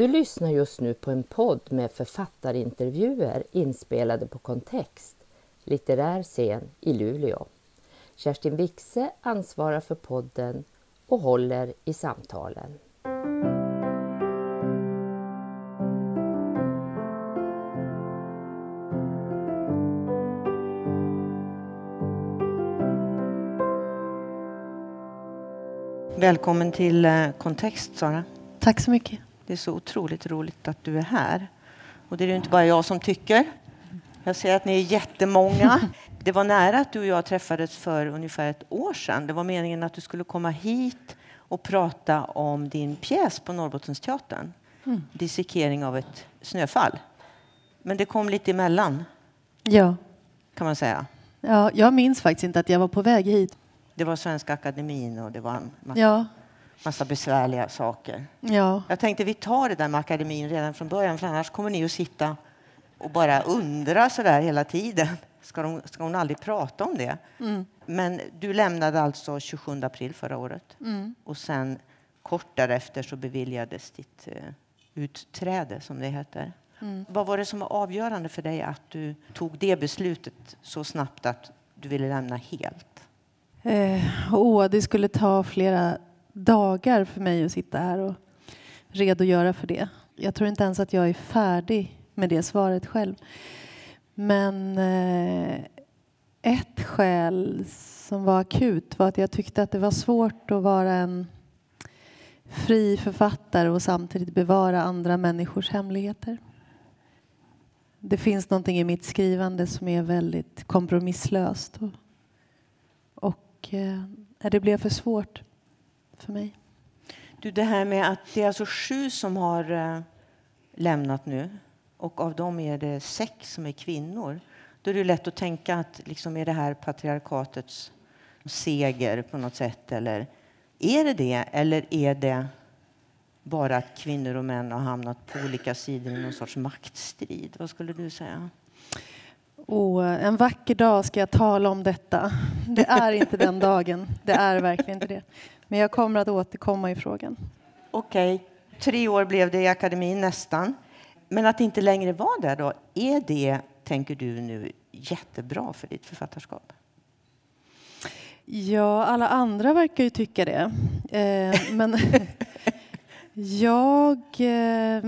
Du lyssnar just nu på en podd med författarintervjuer inspelade på Kontext, litterär scen i Luleå. Kerstin Wixe ansvarar för podden och håller i samtalen. Välkommen till eh, Kontext, Sara. Tack så mycket. Det är så otroligt roligt att du är här. Och det är inte bara jag som tycker. Jag ser att ni är jättemånga. Det var nära att du och jag träffades för ungefär ett år sedan. Det var meningen att du skulle komma hit och prata om din pjäs på Norrbottensteatern. Mm. Dissekering av ett snöfall. Men det kom lite emellan. Ja. Kan man säga. Ja, jag minns faktiskt inte att jag var på väg hit. Det var Svenska Akademin och det var en massa, ja. Massa besvärliga saker. Ja. Jag tänkte vi tar det där med akademin redan från början för annars kommer ni att sitta och bara undra så där hela tiden. Ska, de, ska hon aldrig prata om det? Mm. Men du lämnade alltså 27 april förra året mm. och sen kort därefter så beviljades ditt uh, utträde som det heter. Mm. Vad var det som var avgörande för dig att du tog det beslutet så snabbt att du ville lämna helt? Eh, åh, det skulle ta flera dagar för mig att sitta här och redogöra för det. Jag tror inte ens att jag är färdig med det svaret själv. Men eh, ett skäl som var akut var att jag tyckte att det var svårt att vara en fri författare och samtidigt bevara andra människors hemligheter. Det finns någonting i mitt skrivande som är väldigt kompromisslöst. Och och eh, det blev för svårt för mig. Du, det här med att det är alltså sju som har eh, lämnat nu och av dem är det sex som är kvinnor. Då är det lätt att tänka att liksom är det här patriarkatets seger på något sätt eller är det det eller är det bara att kvinnor och män har hamnat på olika sidor i någon sorts maktstrid? Vad skulle du säga? Och en vacker dag ska jag tala om detta. Det är inte den dagen. Det är verkligen inte det. Men jag kommer att återkomma i frågan. Okej. Okay. Tre år blev det i akademin nästan. Men att inte längre vara där då, är det, tänker du nu, jättebra för ditt författarskap? Ja, alla andra verkar ju tycka det. Eh, men jag eh,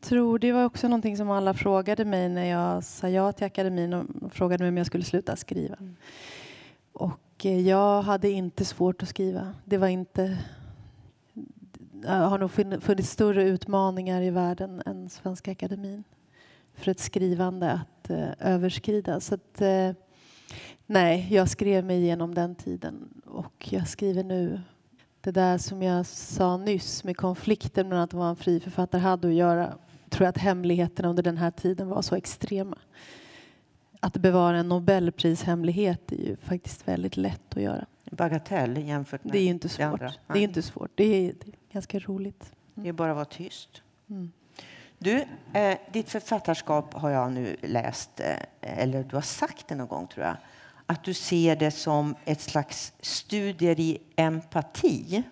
tror det var också någonting som alla frågade mig när jag sa ja till akademin och frågade mig om jag skulle sluta skriva. Mm. Och Eh, jag hade inte svårt att skriva. Det var inte... Det har nog funnits större utmaningar i världen än Svenska akademin för ett skrivande att eh, överskrida. Så att, eh, nej, jag skrev mig igenom den tiden och jag skriver nu det där som jag sa nyss med konflikten mellan att vara en fri författare hade att göra tror jag att hemligheterna under den här tiden var så extrema. Att bevara en nobelprishemlighet är ju faktiskt väldigt lätt att göra. Bagatell jämfört med det är inte svårt. Det, andra. det är inte svårt. Det är, det är ganska roligt. Mm. Det är bara att vara tyst. Mm. Du, eh, ditt författarskap har jag nu läst, eh, eller du har sagt det någon gång tror jag, att du ser det som ett slags studier i empati,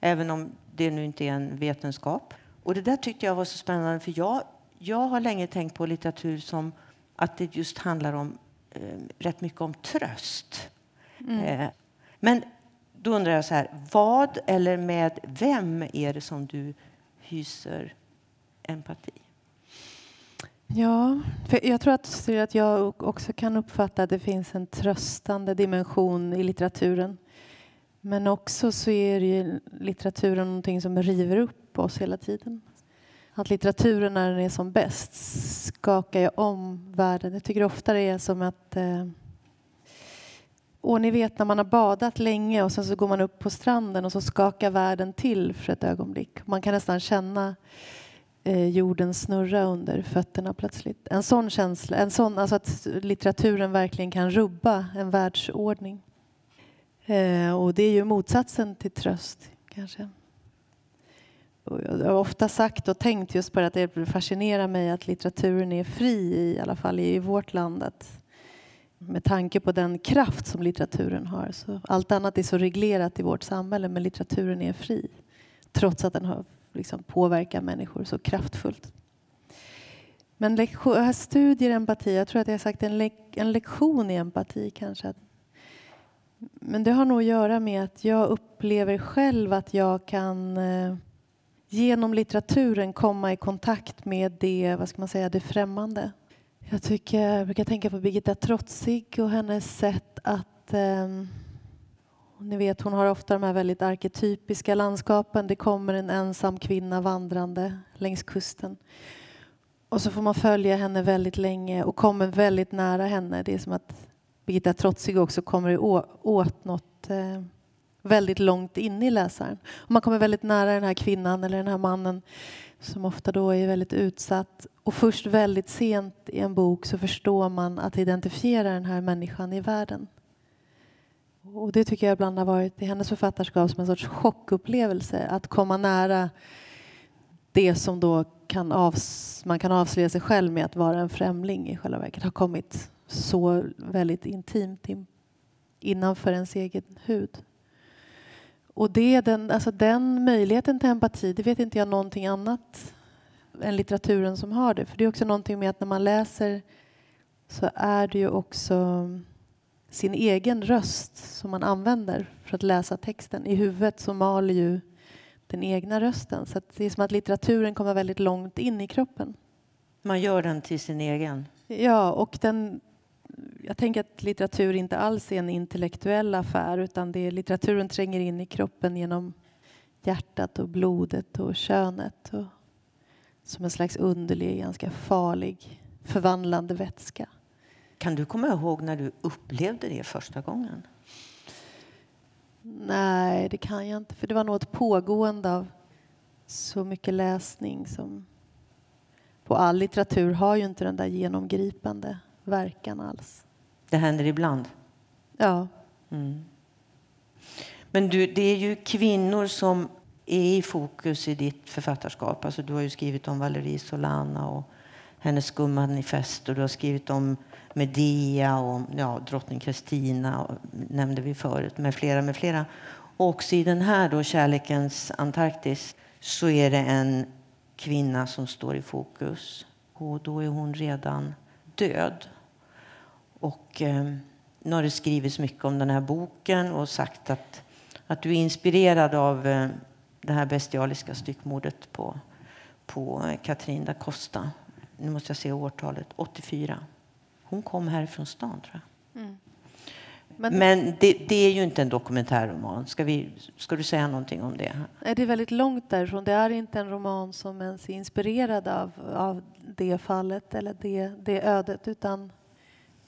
även om det nu inte är en vetenskap. Och det där tyckte jag var så spännande för jag, jag har länge tänkt på litteratur som att det just handlar om eh, rätt mycket om tröst. Mm. Eh, men då undrar jag så här, vad eller med vem är det som du hyser empati? Ja, för jag tror att, att jag också kan uppfatta att det finns en tröstande dimension i litteraturen. Men också så är ju litteraturen någonting som river upp oss hela tiden. Att litteraturen när den är som bäst skakar ju om världen. Jag tycker ofta det är som att eh, och ni vet när man har badat länge och sen så går man upp på stranden och så skakar världen till för ett ögonblick. Man kan nästan känna eh, jorden snurra under fötterna plötsligt. En sån känsla, en sån, alltså att litteraturen verkligen kan rubba en världsordning. Eh, och det är ju motsatsen till tröst kanske jag har ofta sagt och tänkt just på att det fascinerar mig att litteraturen är fri, i alla fall i vårt land. Att med tanke på den kraft som litteraturen har. Så allt annat är så reglerat i vårt samhälle, men litteraturen är fri. Trots att den har liksom påverkar människor så kraftfullt. Men lektion, studier empati, jag tror att jag har sagt en, le, en lektion i empati kanske. Men det har nog att göra med att jag upplever själv att jag kan eh, genom litteraturen komma i kontakt med det, vad ska man säga, det främmande. Jag, tycker, jag brukar tänka på Birgitta Trotzig och hennes sätt att eh, ni vet, hon har ofta de här väldigt arketypiska landskapen. Det kommer en ensam kvinna vandrande längs kusten. Och så får man följa henne väldigt länge och kommer väldigt nära henne. Det är som att Birgitta Trotzig också kommer åt något eh, väldigt långt in i läsaren. Och man kommer väldigt nära den här kvinnan eller den här mannen som ofta då är väldigt utsatt. Och först väldigt sent i en bok så förstår man att identifiera den här människan i världen. Och det tycker jag ibland har varit i hennes författarskap som en sorts chockupplevelse. Att komma nära det som då kan avs man kan avslöja sig själv med att vara en främling i själva verket har kommit så väldigt intimt in, innanför ens egen hud. Och det, den, alltså den möjligheten till empati, det vet inte jag någonting annat än litteraturen som har det. För det är också någonting med att när man läser så är det ju också sin egen röst som man använder för att läsa texten. I huvudet så maler ju den egna rösten. Så det är som att litteraturen kommer väldigt långt in i kroppen. Man gör den till sin egen? Ja, och den, jag tänker att litteratur inte alls är en intellektuell affär utan det är, litteraturen tränger in i kroppen genom hjärtat och blodet och könet. Och, som en slags underlig, ganska farlig, förvandlande vätska. Kan du komma ihåg när du upplevde det första gången? Nej, det kan jag inte. För det var nog ett pågående av så mycket läsning som på all litteratur har ju inte den där genomgripande verkan alls. Det händer ibland? Ja. Mm. Men du, det är ju kvinnor som är i fokus i ditt författarskap. Alltså, du har ju skrivit om Valerie Solana och hennes skummanifest och du har skrivit om Medea och ja, drottning Kristina nämnde vi förut, med flera, med flera. Och också i den här då, Kärlekens Antarktis, så är det en kvinna som står i fokus. Och då är hon redan död. Och eh, nu har det skrivits mycket om den här boken och sagt att, att du är inspirerad av eh, det här bestialiska styckmordet på, på eh, Katrin da Costa. Nu måste jag se årtalet, 84. Hon kom härifrån stan, tror jag. Mm. Men, Men det, det, är ju inte en dokumentärroman. Ska, vi, ska du säga någonting om det? Det är väldigt långt därifrån. Det är inte en roman som ens är inspirerad av, av det fallet eller det, det ödet utan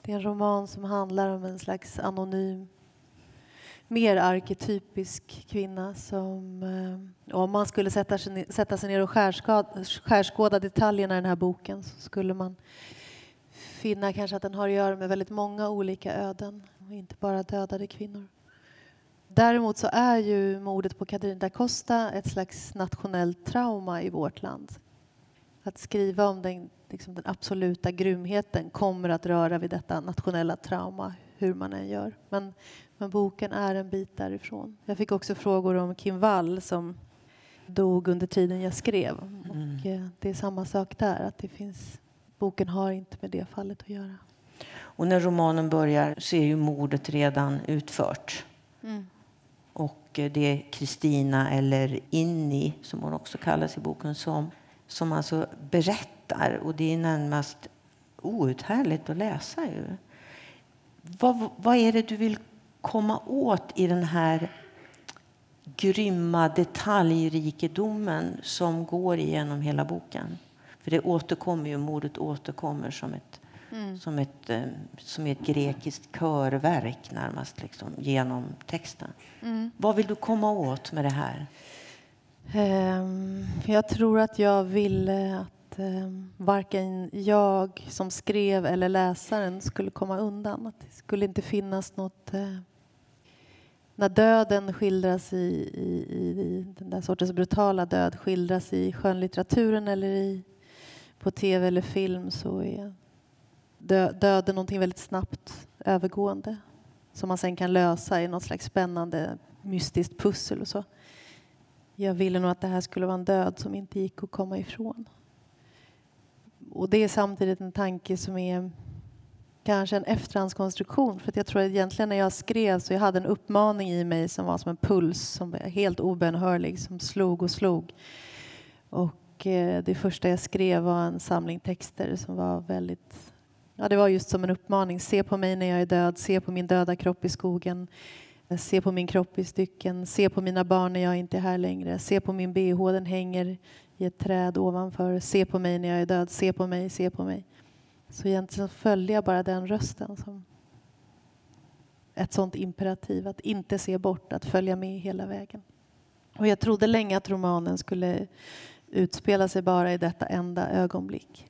det är en roman som handlar om en slags anonym mer arketypisk kvinna som... Eh, om man skulle sätta sig, sätta sig ner och skärskåda detaljerna i den här boken så skulle man finna kanske att den har att göra med väldigt många olika öden och inte bara dödade kvinnor. Däremot så är ju mordet på Katrin da Costa ett slags nationellt trauma i vårt land. Att skriva om den, liksom den absoluta grymheten kommer att röra vid detta nationella trauma, hur man än gör. Men, men boken är en bit därifrån. Jag fick också frågor om Kim Wall som dog under tiden jag skrev. Och mm. Eh, det är samma sak där, att det finns boken har inte med det fallet att göra. Och när romanen börjar så är ju mordet redan utfört. Mm. Och eh, det är Kristina, eller Inni som hon också kallas i boken, som, som alltså berättar. Och det är närmast outhärdligt att läsa. Ju. Vad, vad är det du vill komma åt i den här grymma detaljrikedomen som går igenom hela boken? För det återkommer ju, mordet återkommer som ett, mm. som ett, eh, som ett grekiskt körverk närmast liksom, genom texten. Mm. Vad vill du komma åt med det här? Um, jag tror att jag ville att um, varken jag som skrev eller läsaren skulle komma undan. Att det skulle inte finnas något Eh, när döden skildras i, i, i, den där sortens brutala död skildras i skönlitteraturen eller i på tv eller film så är dö döden någonting väldigt snabbt övergående som man sen kan lösa i något slags spännande mystiskt pussel och så. jag ville nog att det här skulle vara en död som inte gick att komma ifrån. Och det är samtidigt en tanke som är kanske en efterhandskonstruktion. För att jag tror att egentligen när jag skrev så jag hade en uppmaning i mig som var som en puls som var helt obönhörlig som slog och slog. Och eh, det första jag skrev var en samling texter som var väldigt Ja, det var just som en uppmaning. Se på mig när jag är död, se på min döda kropp i skogen. Eh, se på min kropp i stycken, se på mina barn när jag inte är här längre. Se på min bh, den hänger i ett träd ovanför. Se på mig när jag är död, se på mig, se på mig. Så egentligen följde jag bara den rösten som ett sånt imperativ, att inte se bort, att följa med hela vägen. Och jag trodde länge att romanen skulle utspela sig bara i detta enda ögonblick.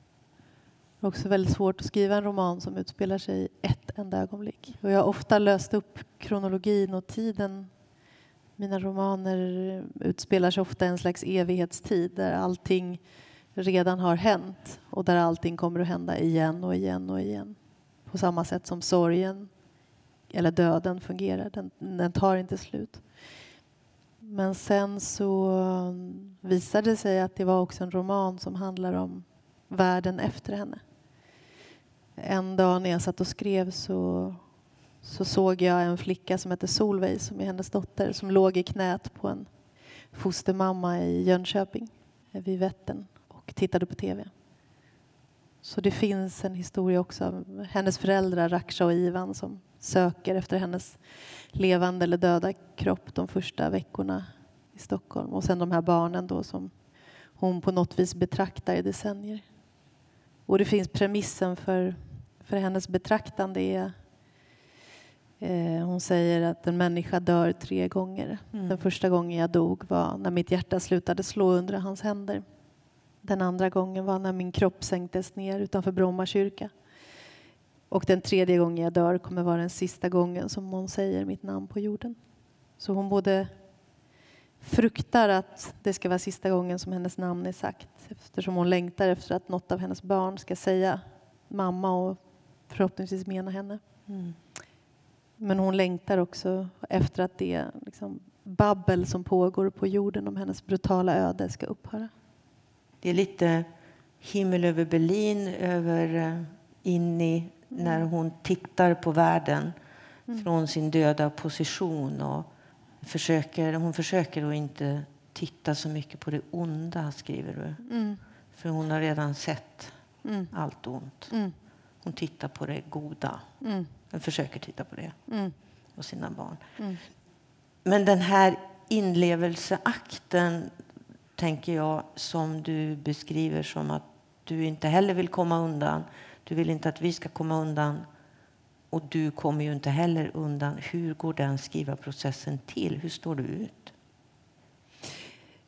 Det är också väldigt svårt att skriva en roman som utspelar sig i ett enda ögonblick. Och jag har ofta löst upp kronologin och tiden. Mina romaner utspelar sig ofta i en slags evighetstid där allting redan har hänt och där allting kommer att hända igen och igen och igen. På samma sätt som sorgen eller döden fungerar. Den, den tar inte slut. Men sen så visade det sig att det var också en roman som handlar om världen efter henne. En dag när jag satt och skrev så, så såg jag en flicka som hette Solveig, som är hennes dotter, som låg i knät på en fostermamma i Jönköping eh, vid Vättern och tittade på tv. Så det finns en historia också av hennes föräldrar Raksha och Ivan som söker efter hennes levande eller döda kropp de första veckorna i Stockholm och sen de här barnen då som hon på något vis betraktar i decennier. Och det finns premissen för, för hennes betraktande är hon säger att en människa dör tre gånger. Mm. Den första gången jag dog var när mitt hjärta slutade slå under hans händer. Den andra gången var när min kropp sänktes ner utanför Bromma kyrka. Och den tredje gången jag dör kommer vara den sista gången som hon säger mitt namn på jorden. Så hon både fruktar att det ska vara sista gången som hennes namn är sagt eftersom hon längtar efter att något av hennes barn ska säga mamma och förhoppningsvis mena henne. Mm. Men hon längtar också efter att det liksom, babbel som pågår på jorden om hennes brutala öde ska upphöra. Det är lite himmel över Berlin, över eh, Inni när mm. hon tittar på världen mm. från sin döda position. Och försöker, hon försöker att inte titta så mycket på det onda, skriver du. Mm. För hon har redan sett mm. allt ont. Mm. Hon tittar på det goda. Hon försöker titta på det mm. och sina barn. Mm. Men den här inlevelseakten, tänker jag, som du beskriver som att du inte heller vill komma undan. Du vill inte att vi ska komma undan. Och du kommer ju inte heller undan. Hur går den skrivarprocessen till? Hur står du ut?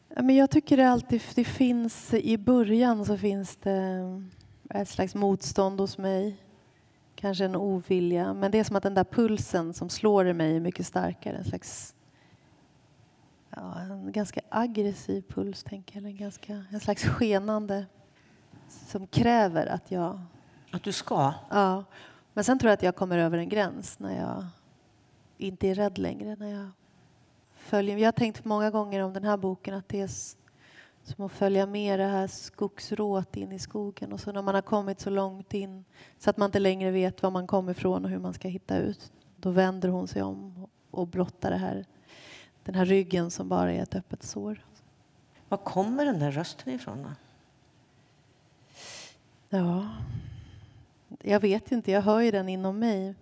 Men jag tycker det alltid det finns, i början så finns det ett slags motstånd hos mig. Kanske en ovilja. Men det är som att den där pulsen som slår i mig är mycket starkare. En slags ja, en ganska aggressiv puls, tänker jag. En, ganska, en slags skenande som kräver att jag... Att du ska? Ja. Men sen tror jag att jag kommer över en gräns när jag inte är rädd längre. När jag, följer. jag har tänkt många gånger om den här boken att det är som att följa med det här skogsrået in i skogen. Och så när man har kommit så långt in så att man inte längre vet var man kommer ifrån och hur man ska hitta ut. Då vänder hon sig om och blottar det här, den här ryggen som bara är ett öppet sår. Var kommer den där rösten ifrån? Då? Ja, jag vet inte, jag hör ju den inom mig.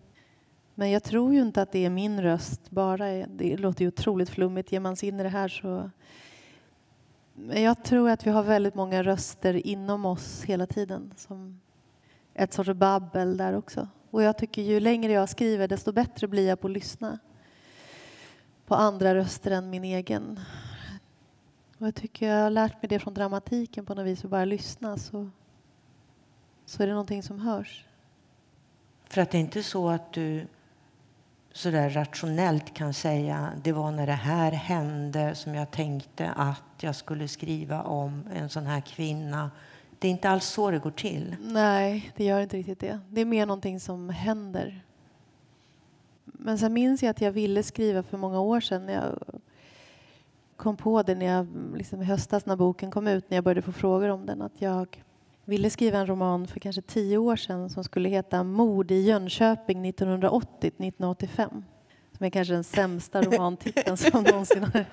Men jag tror ju inte att det är min röst bara. Det låter ju otroligt flummigt. Ger man sig in i det här så... Jag tror att vi har väldigt många röster inom oss hela tiden. Som ett sorts babbel där också. Och jag tycker ju längre jag skriver desto bättre blir jag på att lyssna på andra röster än min egen. Och jag tycker jag har lärt mig det från dramatiken på något vis, att bara lyssna så så är det någonting som hörs. För att det är inte så att du så där rationellt kan säga det var när det här hände som jag tänkte att jag skulle skriva om en sån här kvinna. Det är inte alls så det går till. Nej, det gör inte riktigt det. Det är mer någonting som händer. Men sen minns jag att jag ville skriva för många år sedan jag kom på det när jag, liksom i höstas när boken kom ut, när jag började få frågor om den, att jag ville skriva en roman för kanske tio år sedan som skulle heta Mord i Jönköping 1980-1985. Som är kanske den sämsta romantiteln som någonsin har...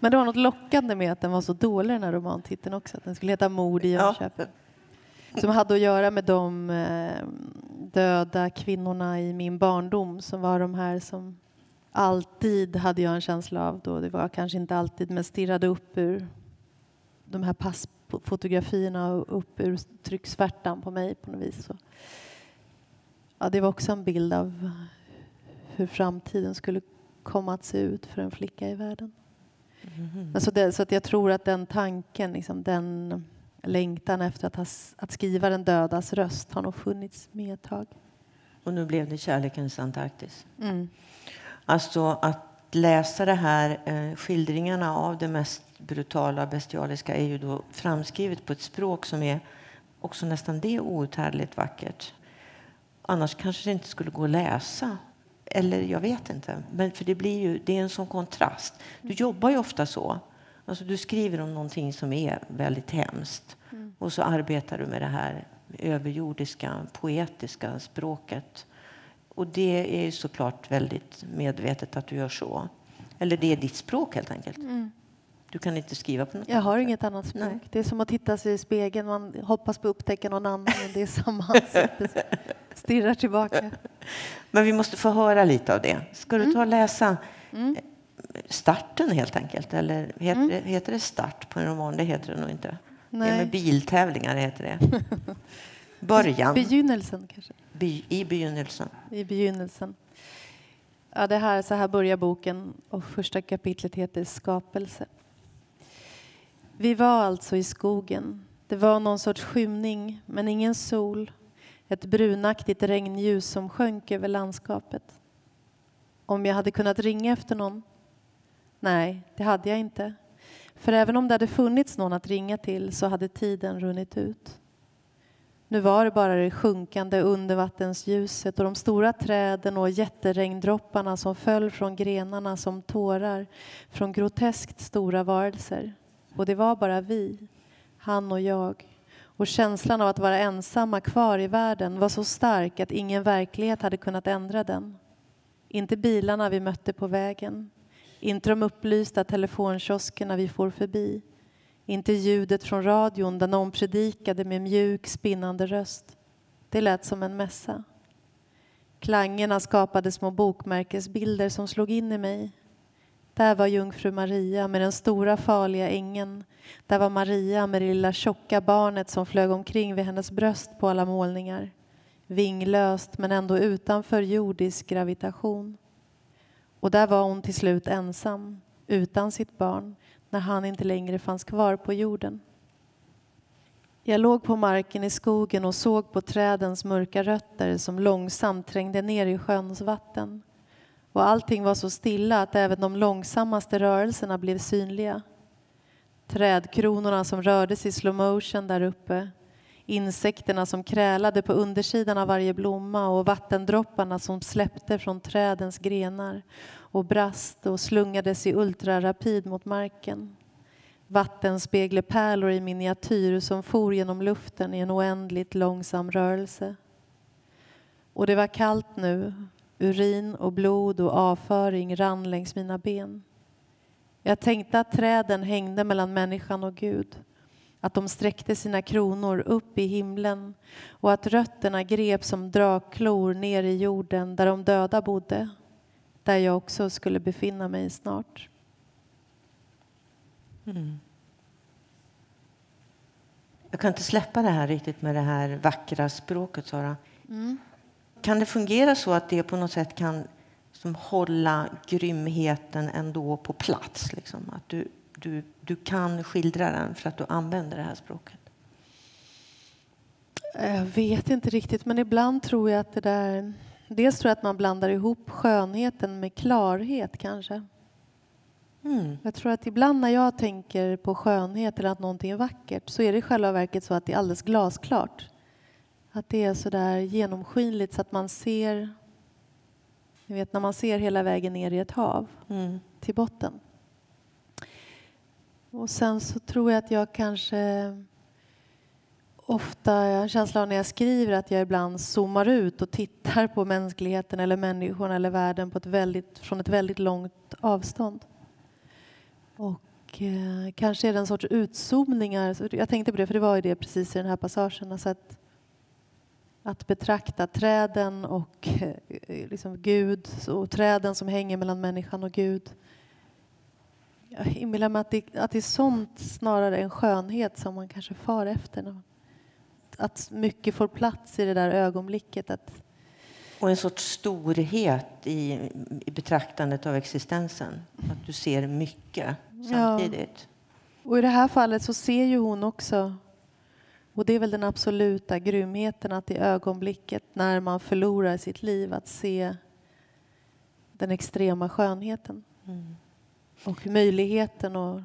Men det var något lockande med att den var så dålig den här romantiteln också, att den skulle heta Mord i Jönköping. Ja. Som hade att göra med de eh, döda kvinnorna i min barndom som var de här som alltid hade jag en känsla av då, det var kanske inte alltid, men stirrade upp ur de här passfotografierna och upp ur trycksvärtan på mig på något vis. Så. Ja, det var också en bild av hur framtiden skulle komma att se ut för en flicka i världen. Mm. Så, det, så att jag tror att den tanken, liksom, den längtan efter att, ha, att skriva den dödas röst har nog funnits med ett tag. Och nu blev det Kärlekens Antarktis. Mm. Alltså att läsa det här, eh, skildringarna av det mest brutala bestialiska är ju då framskrivet på ett språk som är också nästan det outhärdligt vackert. Annars kanske det inte skulle gå att läsa. Eller jag vet inte. Men för det blir ju, det är en sån kontrast. Du jobbar ju ofta så. Alltså du skriver om någonting som är väldigt hemskt. Mm. Och så arbetar du med det här överjordiska, poetiska språket. Och det är såklart väldigt medvetet att du gör så. Eller det är ditt språk helt enkelt. Mm. Du kan inte skriva på något Jag har inget annat språk. Nej. Det är som att titta sig i spegeln. Man hoppas på att upptäcka någon annan, men det är samma ansikte. Stirrar tillbaka. Men vi måste få höra lite av det. Ska du ta och läsa mm. starten helt enkelt? Eller heter, mm. det, heter det start på en roman? Det heter det nog inte. Nej. Det är med biltävlingar heter det. Början. Begynnelsen kanske? By, I begynnelsen. I begynnelsen. Ja, det här, så här börjar boken och första kapitlet heter Skapelse. Vi var alltså i skogen. Det var någon sorts skymning, men ingen sol. Ett brunaktigt regnljus som sjönk över landskapet. Om jag hade kunnat ringa efter någon? Nej, det hade jag inte. För även om det hade funnits någon att ringa till så hade tiden runnit ut. Nu var det bara det sjunkande undervattensljuset och de stora träden och jätteregndropparna som föll från grenarna som tårar från groteskt stora varelser. Och det var bara vi, han och jag. Och känslan av att vara ensamma kvar i världen var så stark att ingen verklighet hade kunnat ändra den. Inte bilarna vi mötte på vägen, inte de upplysta telefonkioskerna vi for förbi inte ljudet från radion där någon predikade med mjuk spinnande röst. Det lät som en mässa. Klangerna skapade små bokmärkesbilder som slog in i mig. Där var jungfru Maria med den stora farliga ängeln. Där var Maria med det lilla tjocka barnet som flög omkring vid hennes bröst på alla målningar. Vinglöst men ändå utanför jordisk gravitation. Och där var hon till slut ensam, utan sitt barn när han inte längre fanns kvar på jorden. Jag låg på marken i skogen och såg på trädens mörka rötter som långsamt trängde ner i sjöns vatten. Och allting var så stilla att även de långsammaste rörelserna blev synliga. Trädkronorna som rördes i slow motion där uppe. Insekterna som krälade på undersidan av varje blomma och vattendropparna som släppte från trädens grenar och brast och slungades i ultrarapid mot marken. Vattenspeglepärlor i miniatyr som for genom luften i en oändligt långsam rörelse. Och det var kallt nu. Urin och blod och avföring rann längs mina ben. Jag tänkte att träden hängde mellan människan och Gud. Att de sträckte sina kronor upp i himlen och att rötterna grep som drakklor ner i jorden där de döda bodde där jag också skulle befinna mig snart. Mm. Jag kan inte släppa det här riktigt med det här vackra språket, Sara. Mm. Kan det fungera så att det på något sätt kan som hålla grymheten ändå på plats? Liksom? Att du, du, du kan skildra den för att du använder det här språket? Jag vet inte riktigt, men ibland tror jag att det där Dels tror jag att man blandar ihop skönheten med klarhet kanske. Mm. Jag tror att ibland när jag tänker på skönhet eller att någonting är vackert så är det i själva verket så att det är alldeles glasklart. Att det är så där genomskinligt så att man ser ni vet när man ser hela vägen ner i ett hav mm. till botten. Och sen så tror jag att jag kanske ofta, jag har en känsla av när jag skriver att jag ibland zoomar ut och tittar på mänskligheten eller människorna eller världen på ett väldigt, från ett väldigt långt avstånd. Och eh, kanske är det en sorts utzoomningar. Jag tänkte på det, för det var ju det precis i den här passagen. Alltså att, att betrakta träden och eh, liksom Gud och träden som hänger mellan människan och Gud. Jag inbillar mig att det, att det är sånt snarare en skönhet som man kanske far efter. Att mycket får plats i det där ögonblicket. Att... Och en sorts storhet i, i betraktandet av existensen. Att du ser mycket samtidigt. Ja. Och i det här fallet så ser ju hon också och det är väl den absoluta grymheten att i ögonblicket när man förlorar sitt liv att se den extrema skönheten. Mm. Och möjligheten och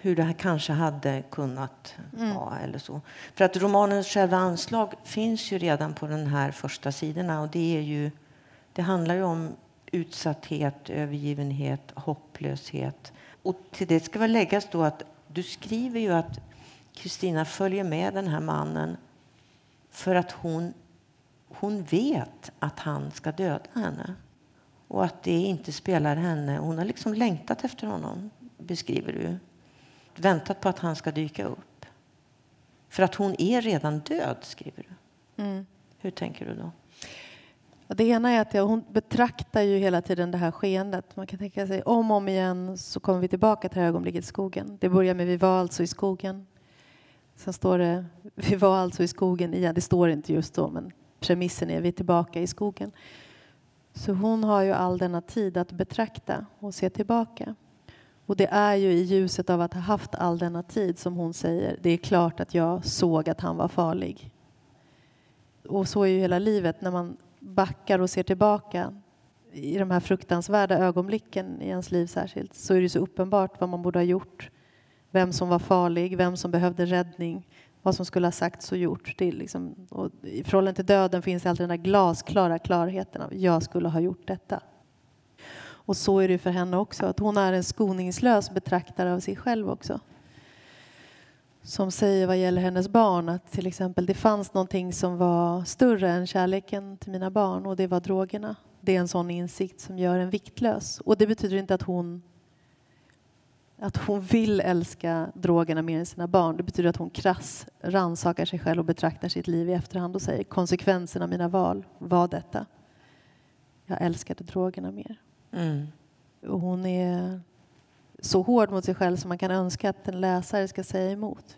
hur det här kanske hade kunnat mm. vara. Eller så. För att romanens själva anslag finns ju redan på den här första sidorna och det är ju det handlar ju om utsatthet, övergivenhet, hopplöshet. Och till det ska väl läggas då att du skriver ju att Kristina följer med den här mannen för att hon, hon vet att han ska döda henne och att det inte spelar henne. Hon har liksom längtat efter honom, beskriver du. Väntat på att han ska dyka upp. För att hon är redan död, skriver du. Mm. Hur tänker du då? Det ena är att jag, hon betraktar ju hela tiden det här skeendet. Man kan tänka sig om och om igen så kommer vi tillbaka till det här ögonblicket i skogen. Det börjar med vi var alltså i skogen. Sen står det vi var alltså i skogen igen. Det står inte just då men premissen är vi är tillbaka i skogen. Så hon har ju all denna tid att betrakta och se tillbaka. Och det är ju i ljuset av att ha haft all denna tid som hon säger, det är klart att jag såg att han var farlig. Och så är ju hela livet när man backar och ser tillbaka i de här fruktansvärda ögonblicken i ens liv särskilt så är det så uppenbart vad man borde ha gjort. Vem som var farlig, vem som behövde räddning, vad som skulle ha sagts och gjorts. Det liksom, och I förhållande till döden finns alltid den där glasklara klarheten av jag skulle ha gjort detta. Och så är det för henne också, att hon är en skoningslös betraktare av sig själv också. Som säger vad gäller hennes barn att till exempel det fanns någonting som var större än kärleken till mina barn och det var drogerna. Det är en sån insikt som gör en viktlös. Och det betyder inte att hon att hon vill älska drogerna mer än sina barn. Det betyder att hon krass ransakar sig själv och betraktar sitt liv i efterhand och säger konsekvenserna av mina val var detta. Jag älskade drogerna mer. Mm. Och hon är så hård mot sig själv som man kan önska att en läsare ska säga emot.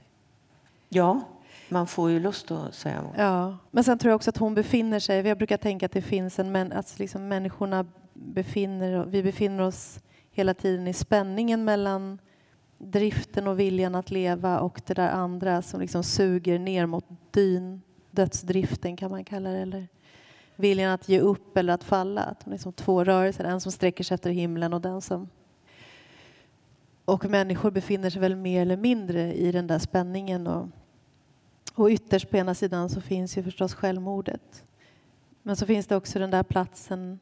Ja, man får ju lust att säga emot. Ja, men sen tror jag också att hon befinner sig, jag brukar tänka att det finns en, att liksom människorna befinner, vi befinner oss hela tiden i spänningen mellan driften och viljan att leva och det där andra som liksom suger ner mot dyn, dödsdriften kan man kalla det, eller viljan att ge upp eller att falla. Att är liksom två rörelser, en som sträcker sig efter himlen och den som... Och människor befinner sig väl mer eller mindre i den där spänningen och, och ytterst på ena sidan så finns ju förstås självmordet. Men så finns det också den där platsen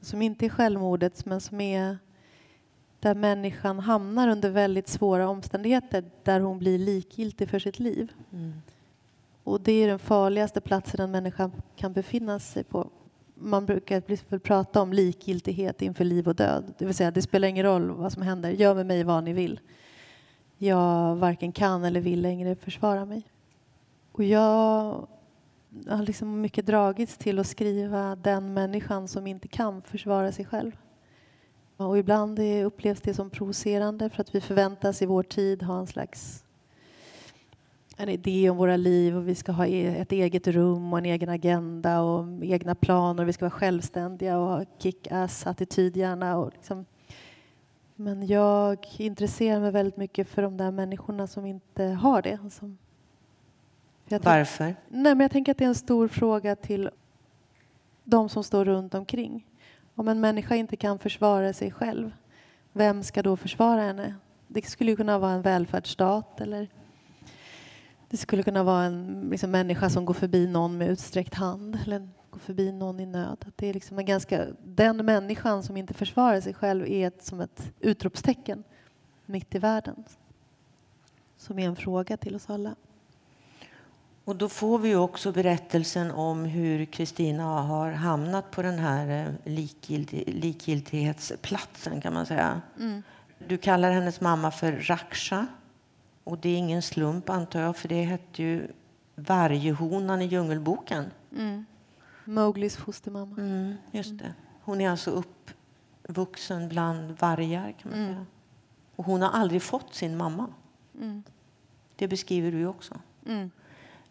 som inte är självmordet men som är där människan hamnar under väldigt svåra omständigheter där hon blir likgiltig för sitt liv. Mm. Och det är den farligaste platsen en människa kan befinna sig på. Man brukar prata om likgiltighet inför liv och död. Det vill säga, det spelar ingen roll vad som händer. Gör med mig vad ni vill. Jag varken kan eller vill längre försvara mig. Och jag har liksom mycket dragits till att skriva den människan som inte kan försvara sig själv. Och ibland upplevs det som provocerande för att vi förväntas i vår tid ha en slags en idé om våra liv och vi ska ha e-, ett eget rum och en egen agenda och egna planer och vi ska vara självständiga och ha kick-ass-attityd gärna. Och liksom. Men jag intresserar mig väldigt mycket för de där människorna som inte har det. Som varför? Nej, men jag tänker att det är en stor fråga till de som står runt omkring. Om en människa inte kan försvara sig själv, vem ska då försvara henne? Det skulle kunna vara en välfärdsstat eller det skulle kunna vara en liksom, människa som går förbi någon med utsträckt hand eller går förbi någon i nöd. Att det är liksom en ganska, den människan som inte försvarar sig själv är ett, som ett utropstecken. mitt i världen. Som är en fråga till oss alla. Och då får vi också berättelsen om hur Kristina har hamnat på den här eh, likgiltighetsplatsen kan man säga. Mm. Du kallar hennes mamma för Raksha. Och det är ingen slump antar jag, för det hette ju varghonan i Djungelboken. Mm. Mowglis fostermamma. Mm, just det. Hon är alltså uppvuxen bland vargar kan man mm. säga. Och hon har aldrig fått sin mamma. Mm. Det beskriver du också.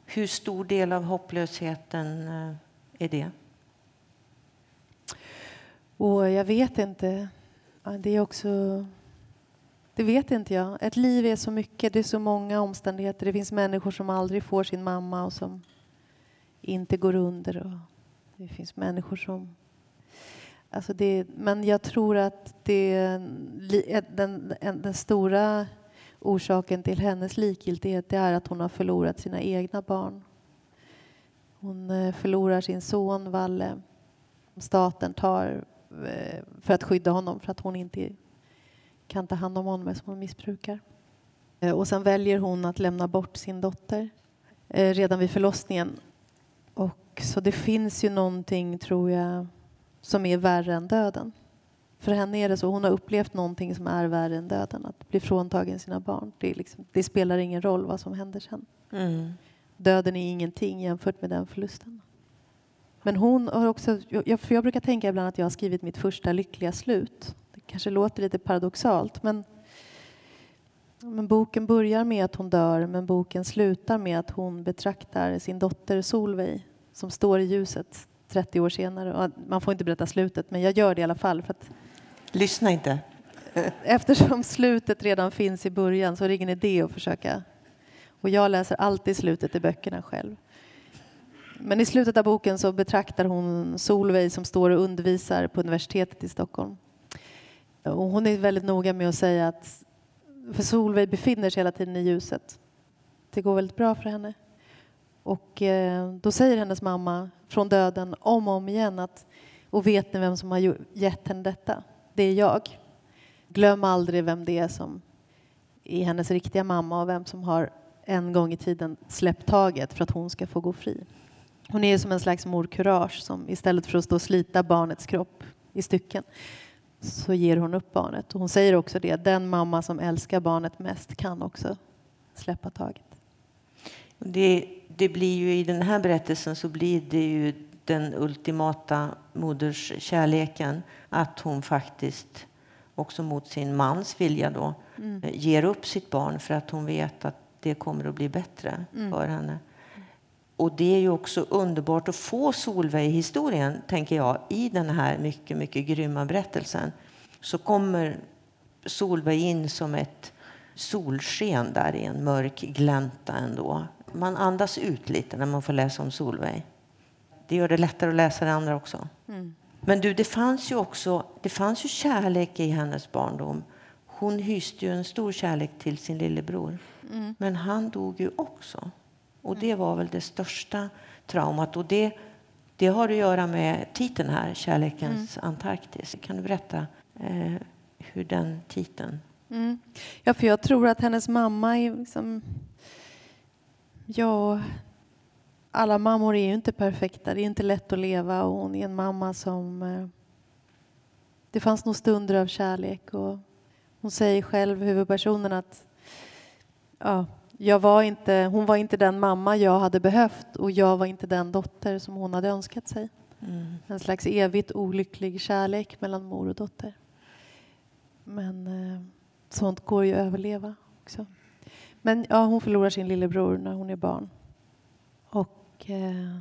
Hur stor del av hopplösheten eh, är det? Och jag vet inte. Det är också... Det vet inte jag. Ett liv är så mycket, det är så många omständigheter. Det finns människor som aldrig får sin mamma och som inte går under. Och det finns människor som... Alltså det, men jag tror att det, den, den, den stora orsaken till hennes likgiltighet är att hon har förlorat sina egna barn. Hon eh, förlorar sin son Valle. Staten tar eh, för att skydda honom för att hon inte kan ta hand om honom som hon missbrukar. Eh, och sen väljer hon att lämna bort sin dotter redan vid förlossningen. Och så det finns ju någonting, tror jag, som är värre än döden. För henne är det så, hon har upplevt någonting som är värre än döden, att bli fråntagen sina barn. Det, liksom, det spelar ingen roll vad som händer sen. Mm. Döden är ingenting jämfört med den förlusten. Men hon har också, jag, för jag brukar tänka ibland att jag har skrivit mitt första lyckliga slut. Det kanske låter lite paradoxalt men, men boken börjar med att hon dör men boken slutar med att hon betraktar sin dotter Solveig som står i ljuset 30 år senare. man får inte berätta slutet men jag gör det i alla fall för att Lyssna inte. Eh, eftersom slutet redan finns i början så är det ingen idé att försöka. Och jag läser alltid slutet i böckerna själv. Men i slutet av boken så betraktar hon Solveig som står och undervisar på universitetet i Stockholm. Och hon är väldigt noga med att säga att för Solveig befinner sig hela tiden i ljuset. Det går väldigt bra för henne. Och eh, då säger hennes mamma från döden om och om igen att och vet ni vem som har gett henne detta? Det är jag. Glöm aldrig vem det är som är hennes riktiga mamma och vem som har en gång i tiden släppt taget för att hon ska få gå fri. Hon är som en slags morkurage som istället för att stå och slita barnets kropp i stycken så ger hon upp barnet. Och hon säger också det, den mamma som älskar barnet mest kan också släppa taget. Det, det blir ju i den här berättelsen så blir det ju den ultimata moderskärleken att hon faktiskt också mot sin mans vilja då mm. Eh, ger upp sitt barn för att hon vet att det kommer att bli bättre mm. för henne. Och det är ju också underbart att få Solveig-historien, tänker jag, i den här mycket, mycket grymma berättelsen. Så kommer Solveig in som ett solsken där i en mörk glänta ändå. Man andas ut lite när man får läsa om Solveig. Det gör det lättare att läsa det andra också. Mm. Men du, det fanns ju också det fanns ju kärlek i hennes barndom. Hon hyste ju en stor kärlek till sin lillebror. Mm. Men han dog ju också. Och det var väl det största traumat. Och det, det har att göra med titeln här, Kärlekens mm. Antarktis. Kan du berätta eh, hur den titeln... Mm. Ja, för jag tror att hennes mamma är liksom... Ja, alla mammor är ju inte perfekta. Det är inte lätt att leva och hon är en mamma som... Eh, det fanns nog stunder av kärlek och hon säger själv, huvudpersonen, att ja, jag var inte, hon var inte den mamma jag hade behövt och jag var inte den dotter som hon hade önskat sig. Mm. En slags evigt olycklig kärlek mellan mor och dotter. Men eh, sånt går ju att överleva också. Men ja, hon förlorar sin lillebror när hon är barn. Och, eh,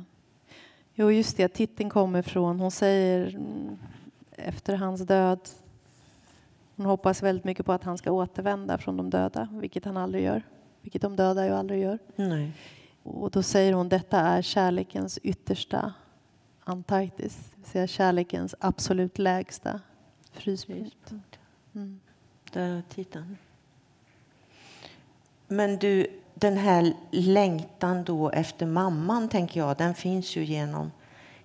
jo, just det, titeln kommer från, hon säger mm, efter hans död, hon hoppas väldigt mycket på att han ska återvända från de döda, vilket han aldrig gör. Vilket de döda ju aldrig gör. Nej. Och då säger hon, detta är kärlekens yttersta Antarktis, det vill säga kärlekens absolut lägsta fryspunkt. Mm. Där är titeln. Men du, den här längtan då efter mamman, tänker jag, den finns ju genom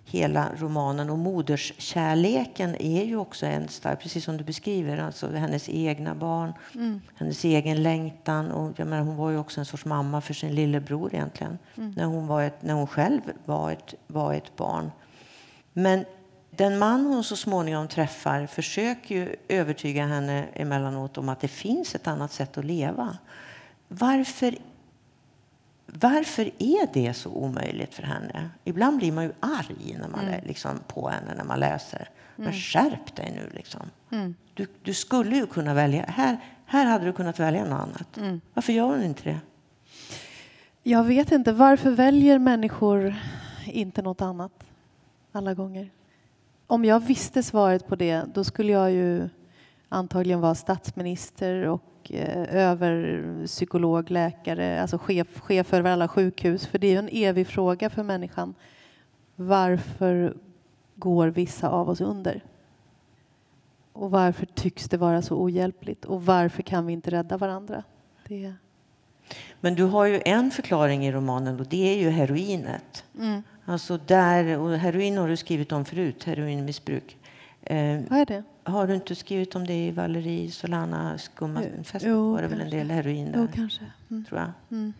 hela romanen. Och moderskärleken är ju också en stark, precis som du beskriver, alltså hennes egna barn, mm. hennes egen längtan. Och jag menar, hon var ju också en sorts mamma för sin lillebror egentligen, mm. när, hon var ett, när hon själv var ett, var ett barn. Men den man hon så småningom träffar försöker ju övertyga henne emellanåt om att det finns ett annat sätt att leva. Varför varför är det så omöjligt för henne? Ibland blir man ju arg när man mm. liksom, på henne när man läser. Mm. Men skärp dig nu! Liksom. Mm. Du, du, skulle ju kunna välja. Här, här hade du kunnat välja något annat. Mm. Varför gör hon inte det? Jag vet inte. Varför väljer människor inte något annat alla gånger? Om jag visste svaret på det, då skulle jag ju antagligen vara statsminister och eh, över psykolog, läkare, alltså chef, chef över alla sjukhus. För det är en evig fråga för människan. Varför går vissa av oss under? Och varför tycks det vara så ohjälpligt? Och varför kan vi inte rädda varandra? Det... Men du har ju en förklaring i romanen och det är ju heroinet. Mm. Alltså där, och heroin har du skrivit om förut, heroinmissbruk. Eh, Vad är det? Har du inte skrivit om det i Valerie Solana skummanfest? Jo, var det väl en del heroin där? Jo, kanske. Mm. Tror jag. Mm.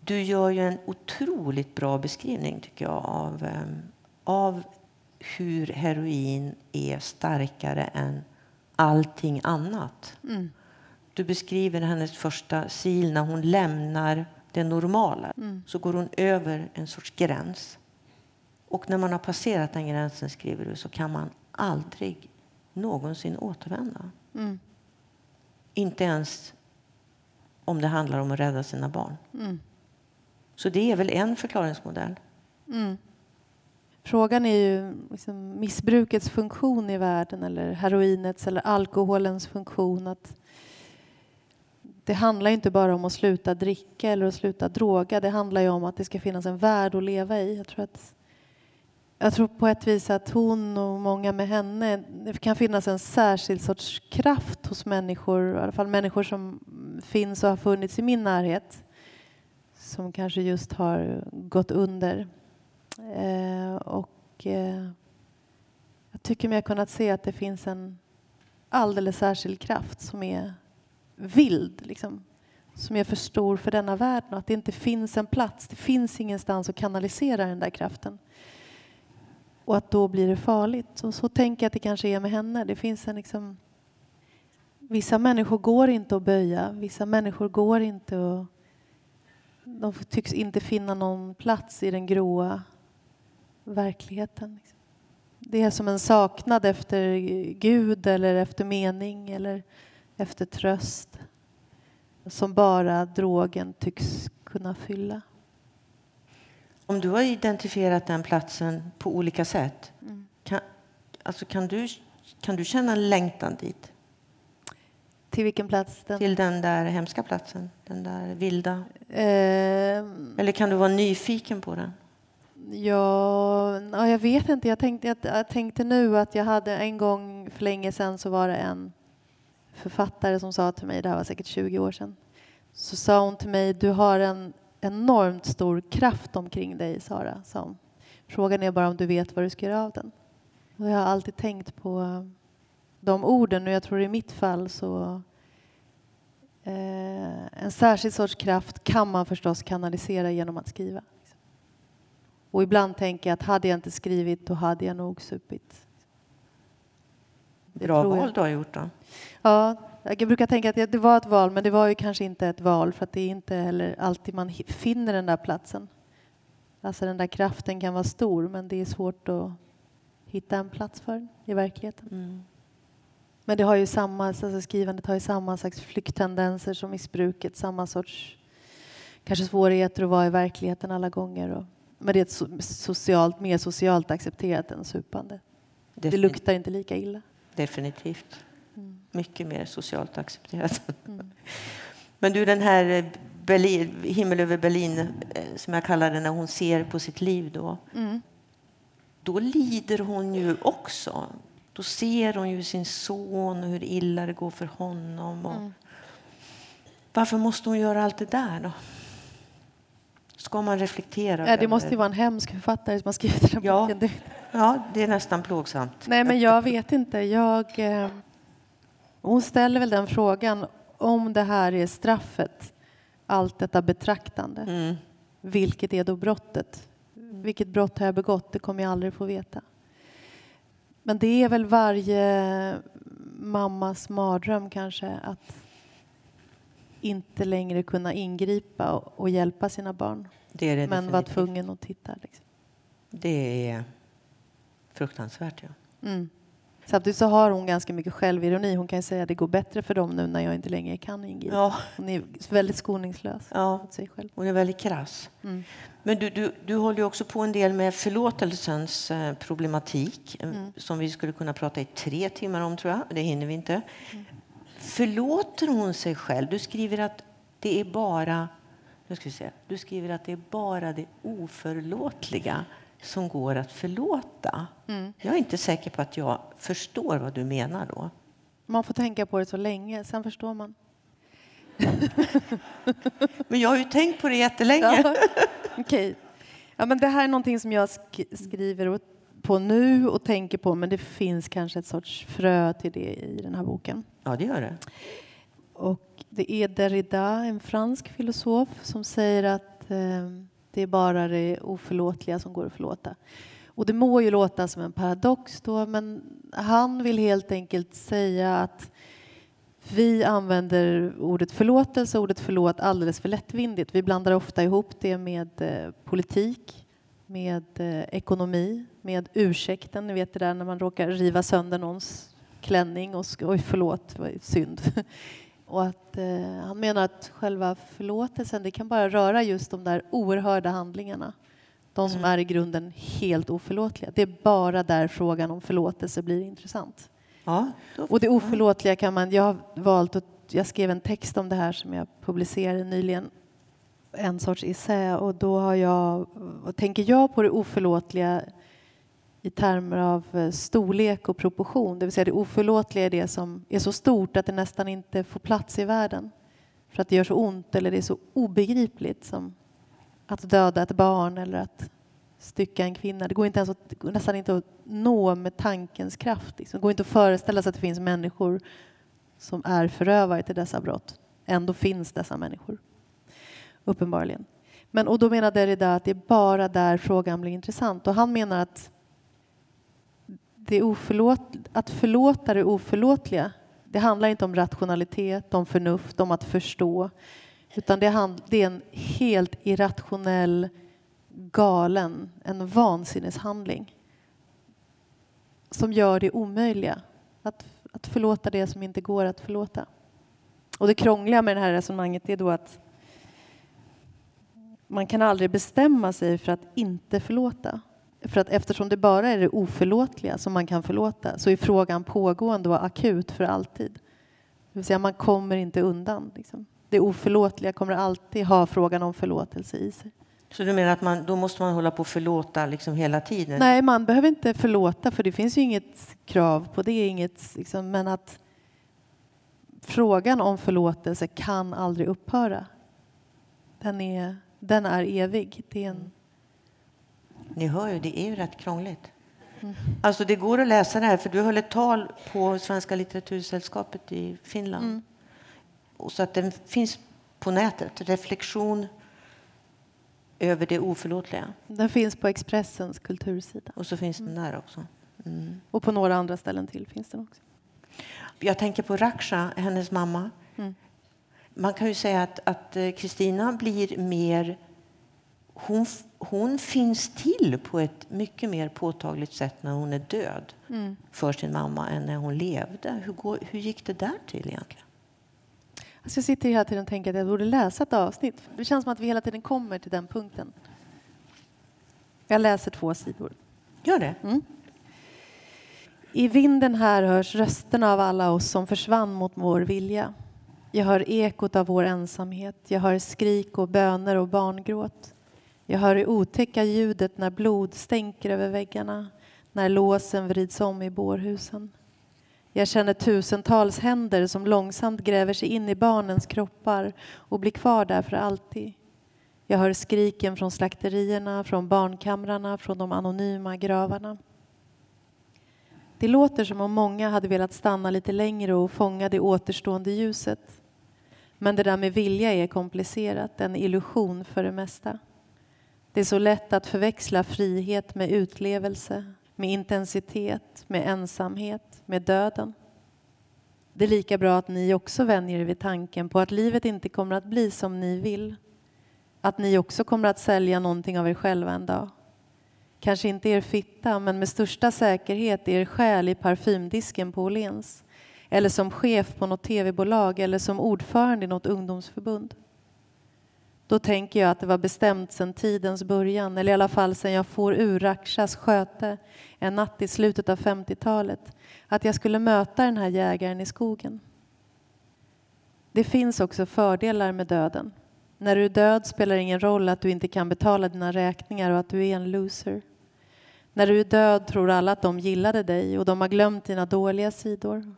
Du gör ju en otroligt bra beskrivning tycker jag av, um, av hur heroin är starkare än allting annat. Mm. Du beskriver hennes första sil när hon lämnar det normala. Mm. Så går hon över en sorts gräns. Och när man har passerat den gränsen, skriver du, så kan man aldrig någonsin återvända. Mm. Inte ens om det handlar om att rädda sina barn. Mm. Så det är väl en förklaringsmodell. Mm. Frågan är ju liksom missbrukets funktion i världen eller heroinets eller alkoholens funktion. Att det handlar inte bara om att sluta dricka eller att sluta droga. Det handlar ju om att det ska finnas en värld att leva i. Jag tror att jag tror på ett vis att hon och många med henne, det kan finnas en särskild sorts kraft hos människor, i alla fall människor som finns och har funnits i min närhet, som kanske just har gått under. Eh, och eh, jag tycker mig ha kunnat se att det finns en alldeles särskild kraft som är vild, liksom, som är för stor för denna världen och att det inte finns en plats, det finns ingenstans att kanalisera den där kraften och att då blir det farligt. Så, så tänker jag att det kanske är med henne. Det finns en liksom... Vissa människor går inte att böja, vissa människor går inte att... De tycks inte finna någon plats i den gråa verkligheten. Det är som en saknad efter Gud eller efter mening eller efter tröst som bara drogen tycks kunna fylla. Om du har identifierat den platsen på olika sätt, mm. kan, alltså kan, du, kan du känna en längtan dit? Till vilken plats? Den? Till den där hemska platsen, den där vilda? Eh, Eller kan du vara nyfiken på den? Ja, ja, jag vet inte. Jag tänkte, jag, jag tänkte nu att jag hade en gång för länge sedan så var det en författare som sa till mig, det här var säkert 20 år sedan, så sa hon till mig, du har en enormt stor kraft omkring dig, Sara. Som. Frågan är bara om du vet vad du ska göra av den. Och jag har alltid tänkt på de orden och jag tror i mitt fall så eh, en särskild sorts kraft kan man förstås kanalisera genom att skriva. Och ibland tänker jag att hade jag inte skrivit då hade jag nog supit. Bra val du har gjort då. Ja, jag brukar tänka att det var ett val, men det var ju kanske inte ett val för att det är inte heller alltid man finner den där platsen. Alltså den där kraften kan vara stor, men det är svårt att hitta en plats för den i verkligheten. Mm. Men det har ju samma, alltså skrivandet har ju samma slags flykttendenser som missbruket, samma sorts kanske svårigheter att vara i verkligheten alla gånger. Och, men det är ett socialt, mer socialt accepterat än supande. Definitivt. Det luktar inte lika illa. Definitivt. Mycket mer socialt accepterat. Mm. Men du, den här Berlin, Himmel över Berlin, eh, som jag kallar det, när hon ser på sitt liv då. Mm. Då lider hon ju också. Då ser hon ju sin son och hur illa det går för honom. Och mm. Varför måste hon göra allt det där då? ska man reflektera Ja, det måste ju vara en hemsk författare som har skrivit den Ja. boken. Ja, det är nästan plågsamt. Nej, men jag vet inte. Jag, eh, hon ställer väl den frågan om det här är straffet, allt detta betraktande. Mm. Vilket är då brottet? Vilket brott har jag begått? Det kommer jag aldrig få veta. Men det är väl varje mammas mardröm kanske att inte längre kunna ingripa och, och hjälpa sina barn. Det det Men vara tvungen att titta. Liksom. Det är fruktansvärt, ja. Mm. Samtidigt så har hon ganska mycket självironi. Hon kan säga att det går bättre för dem nu när jag inte längre kan ingripa. Ja, Hon är väldigt skoningslös ja. mot sig själv. Hon är väldigt krass. Mm. Men du, du, du håller ju också på en del med förlåtelsens eh, problematik eh, Mm. som vi skulle kunna prata i tre timmar om, tror jag. Det hinner vi inte. Mm. Förlåter hon sig själv? Du skriver att det är bara nu ska vi se. Du skriver att det är bara det oförlåtliga som går att förlåta. Mm. Jag är inte säker på att jag förstår vad du menar då. Man får tänka på det så länge, sen förstår man. Men jag har ju tänkt på det jättelänge. Ja, Okej. Ja, men det här är någonting som jag sk- skriver på nu och tänker på men det finns kanske ett sorts frö till det i den här boken. Ja, det gör det. Och det är Derrida, en fransk filosof, som säger att eh, det är bara det oförlåtliga som går att förlåta. Och det må ju låta som en paradox då, men han vill helt enkelt säga att vi använder ordet förlåtelse och ordet förlåt alldeles för lättvindigt. Vi blandar ofta ihop det med eh, politik, med eh, ekonomi, med ursäkten. Ni vet det där när man råkar riva sönder någons klänning och ska, oj förlåt, vad synd. Och att, eh, han menar att själva förlåtelsen det kan bara röra just de där oerhörda handlingarna. De som Mm. är i grunden helt oförlåtliga. Det är bara där frågan om förlåtelse blir intressant. Ja, Och det oförlåtliga kan man... Jag har valt att... Jag skrev en text om det här som jag publicerade nyligen. En sorts essä. Och då har jag, vad tänker jag på det oförlåtliga i termer av eh, storlek och proportion. Det vill säga det oförlåtliga är det som är så stort att det nästan inte får plats i världen. För att det gör så ont eller det är så obegripligt som att döda ett barn eller att stycka en kvinna. Det går, inte ens att, det går nästan inte att nå med tankens kraft. Liksom. Det går inte att föreställa sig att det finns människor som är förövare till dessa brott. Ändå finns dessa människor. Uppenbarligen. Men, och då menar Derrida att det är bara där frågan blir intressant. Och han menar att det oförlåt, att förlåta det oförlåtliga det handlar inte om rationalitet, om förnuft, om att förstå. Utan det, hand, det är en helt irrationell, galen, en vansinneshandling som gör det omöjliga. Att, att förlåta det som inte går att förlåta. Och det krångliga med det här resonemanget är då att man kan aldrig bestämma sig för att inte förlåta. För att eftersom det bara är det oförlåtliga som man kan förlåta så är frågan pågående och akut för alltid. Det vill säga man kommer inte undan. Liksom. Det oförlåtliga kommer alltid ha frågan om förlåtelse i sig. Så du menar att man, då måste man hålla på och förlåta liksom hela tiden? Nej, man behöver inte förlåta för det finns ju inget krav på det. Inget, liksom, men att frågan om förlåtelse kan aldrig upphöra. Den är, den är evig. Det är en, Ni hör ju, det är ju rätt krångligt. Mm. Alltså det går att läsa det här, för du höll ett tal på Svenska litteratursällskapet i Finland. Mm. Och så att den finns på nätet, reflektion över det oförlåtliga. den finns på Expressens kultursida. Och så finns den där också. Mm. Och på några andra ställen till finns den också. Jag tänker på Raksha, hennes mamma. Mm. Man kan ju säga att att, eh, Kristina blir mer... Hon, hon finns till på ett mycket mer påtagligt sätt när hon är död Mm. för sin mamma än när hon levde. Hur, går, hur gick det där till egentligen? Alltså jag sitter hela tiden och tänker att jag borde läsa ett avsnitt. Det känns som att vi hela tiden kommer till den punkten. Jag läser två sidor. Gör det? I vinden här hörs rösterna av alla oss som försvann mot vår vilja. Jag hör ekot av vår ensamhet. Jag hör skrik och böner och barngråt. Jag hör det otäcka ljudet när blod stänker över väggarna, när låsen vrids om i bårhusen. Jag känner tusentals händer som långsamt gräver sig in i barnens kroppar och blir kvar där för alltid. Jag hör skriken från slakterierna, från barnkamrarna, från de anonyma gravarna. Det låter som om många hade velat stanna lite längre och fånga det återstående ljuset. Men det där med vilja är komplicerat, en illusion för det mesta. Det är så lätt att förväxla frihet med utlevelse, med intensitet, med ensamhet, med döden. Det är lika bra att ni också vänjer er vid tanken på att livet inte kommer att bli som ni vill. Att ni också kommer att sälja någonting av er själva en dag. Kanske inte er fitta, men med största säkerhet er själ i parfymdisken på Åhléns. Eller som chef på något tv-bolag eller som ordförande i något ungdomsförbund. Då tänker jag att det var bestämt sedan tidens början, eller i alla fall sedan jag for ur Rakshas sköte en natt i slutet av 50-talet, att jag skulle möta den här jägaren i skogen. Det finns också fördelar med döden. När du är död spelar det ingen roll att du inte kan betala dina räkningar och att du är en loser. När du är död tror alla att de gillade dig och de har glömt dina dåliga sidor.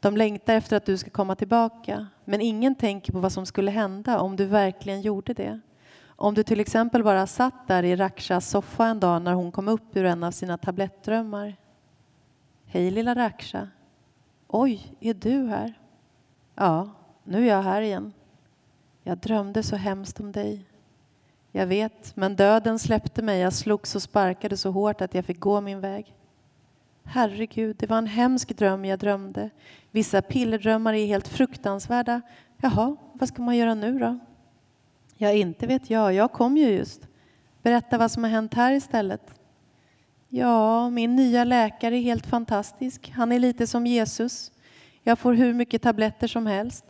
De längtar efter att du ska komma tillbaka, men ingen tänker på vad som skulle hända om du verkligen gjorde det. Om du till exempel bara satt där i Rakshas soffa en dag när hon kom upp ur en av sina tablettdrömmar. Hej lilla Raksha. Oj, är du här? Ja, nu är jag här igen. Jag drömde så hemskt om dig. Jag vet, men döden släppte mig. Jag slogs och sparkade så hårt att jag fick gå min väg. Herregud, det var en hemsk dröm jag drömde. Vissa pillerdrömmar är helt fruktansvärda. Jaha, vad ska man göra nu då? Ja, inte vet jag. Jag kom ju just. Berätta vad som har hänt här istället. Ja, min nya läkare är helt fantastisk. Han är lite som Jesus. Jag får hur mycket tabletter som helst.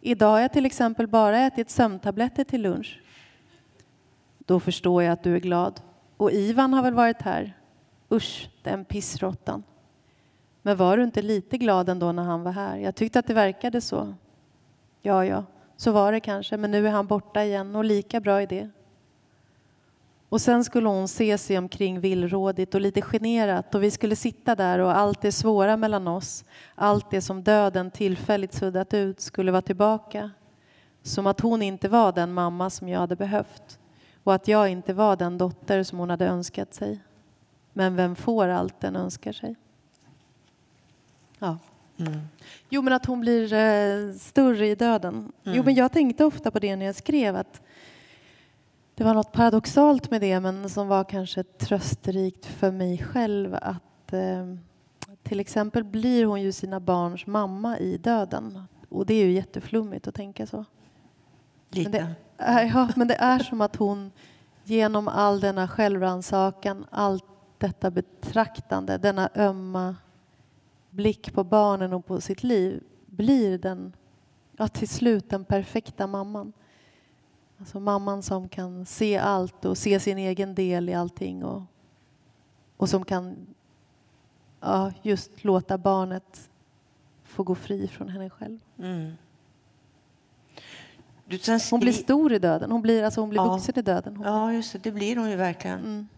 Idag har jag till exempel bara ätit sömntabletter till lunch. Då förstår jag att du är glad. Och Ivan har väl varit här? Usch, den pissråttan. Men var du inte lite glad ändå när han var här? Jag tyckte att det verkade så. Ja, ja, så var det kanske, men nu är han borta igen och lika bra i det. Och sen skulle hon se sig omkring villrådigt och lite generat och vi skulle sitta där och allt det svåra mellan oss, allt det som döden tillfälligt suddat ut skulle vara tillbaka. Som att hon inte var den mamma som jag hade behövt och att jag inte var den dotter som hon hade önskat sig. Men vem får allt den önskar sig? Ja. Mm. Jo, men att hon blir eh, större i döden. Mm. Jo, men jag tänkte ofta på det när jag skrev att det var något paradoxalt med det, men som var kanske trösterikt för mig själv att eh, till exempel blir hon ju sina barns mamma i döden. Och det är ju jätteflummigt att tänka så. Lite. Men det är, ja, men det är som att hon genom all denna självrannsakan, allt detta betraktande, denna ömma blick på barnen och på sitt liv blir den, ja, till slut den perfekta mamman. Alltså mamman som kan se allt och se sin egen del i allting och, och som kan ja, just låta barnet få gå fri från henne själv. Mm. Hon blir stor i döden. Hon blir, alltså hon blir ja. vuxen i döden. Hon... Ja, just det. Det blir hon ju verkligen. Mm.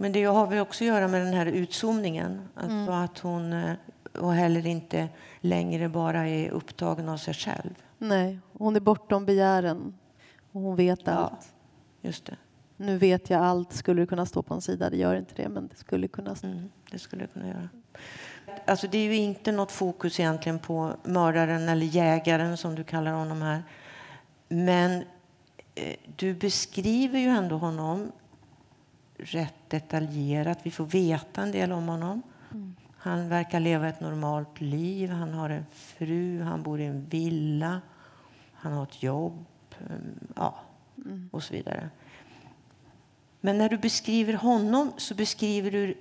Men det har väl också att göra med den här utzoomningen. Alltså mm. att hon eh, och heller inte längre bara är upptagen av sig själv. Nej, hon är bortom begären och hon vet ja, allt. Just det. Nu vet jag allt, skulle det kunna stå på en sida. Det gör inte det, men det skulle kunna stå. Mm, det skulle kunna göra. Alltså det är ju inte något fokus egentligen på mördaren eller jägaren som du kallar honom här. Men eh, du beskriver ju ändå honom rätt detaljerat. Vi får veta en del om honom. Mm. Han verkar leva ett normalt liv. Han har en fru, han bor i en villa, han har ett jobb mm, ja, mm. och så vidare. Men när du beskriver honom så beskriver du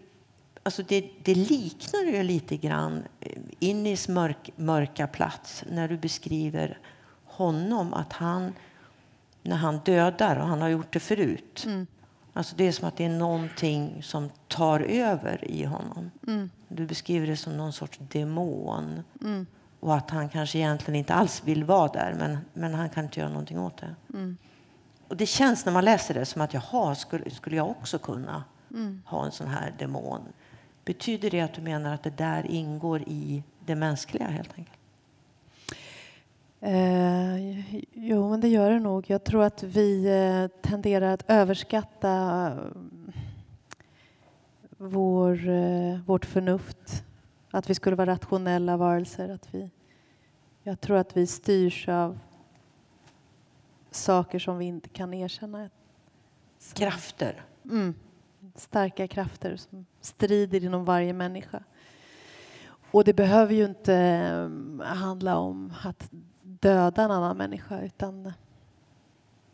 Alltså det, det liknar ju lite grann eh, Innis mörk, mörka plats när du beskriver honom. Att han, när han dödar, och han har gjort det förut, mm. Alltså det är som att det är någonting som tar över i honom. Mm. Du beskriver det som någon sorts demon. Mm. Och att han kanske egentligen inte alls vill vara där, men, men han kan inte göra någonting åt det. Mm. Och det känns när man läser det som att jaha, skulle, skulle jag också kunna mm. ha en sån här demon? Betyder det att du menar att det där ingår i det mänskliga helt enkelt? Eh, jo, men det gör det nog. Jag tror att vi eh, tenderar att överskatta eh, vår, eh, vårt förnuft. Att vi skulle vara rationella varelser. Att vi, jag tror att vi styrs av saker som vi inte kan erkänna. Så. Krafter? Mm. Starka krafter som strider inom varje människa. Och det behöver ju inte handla om att döda en annan människa utan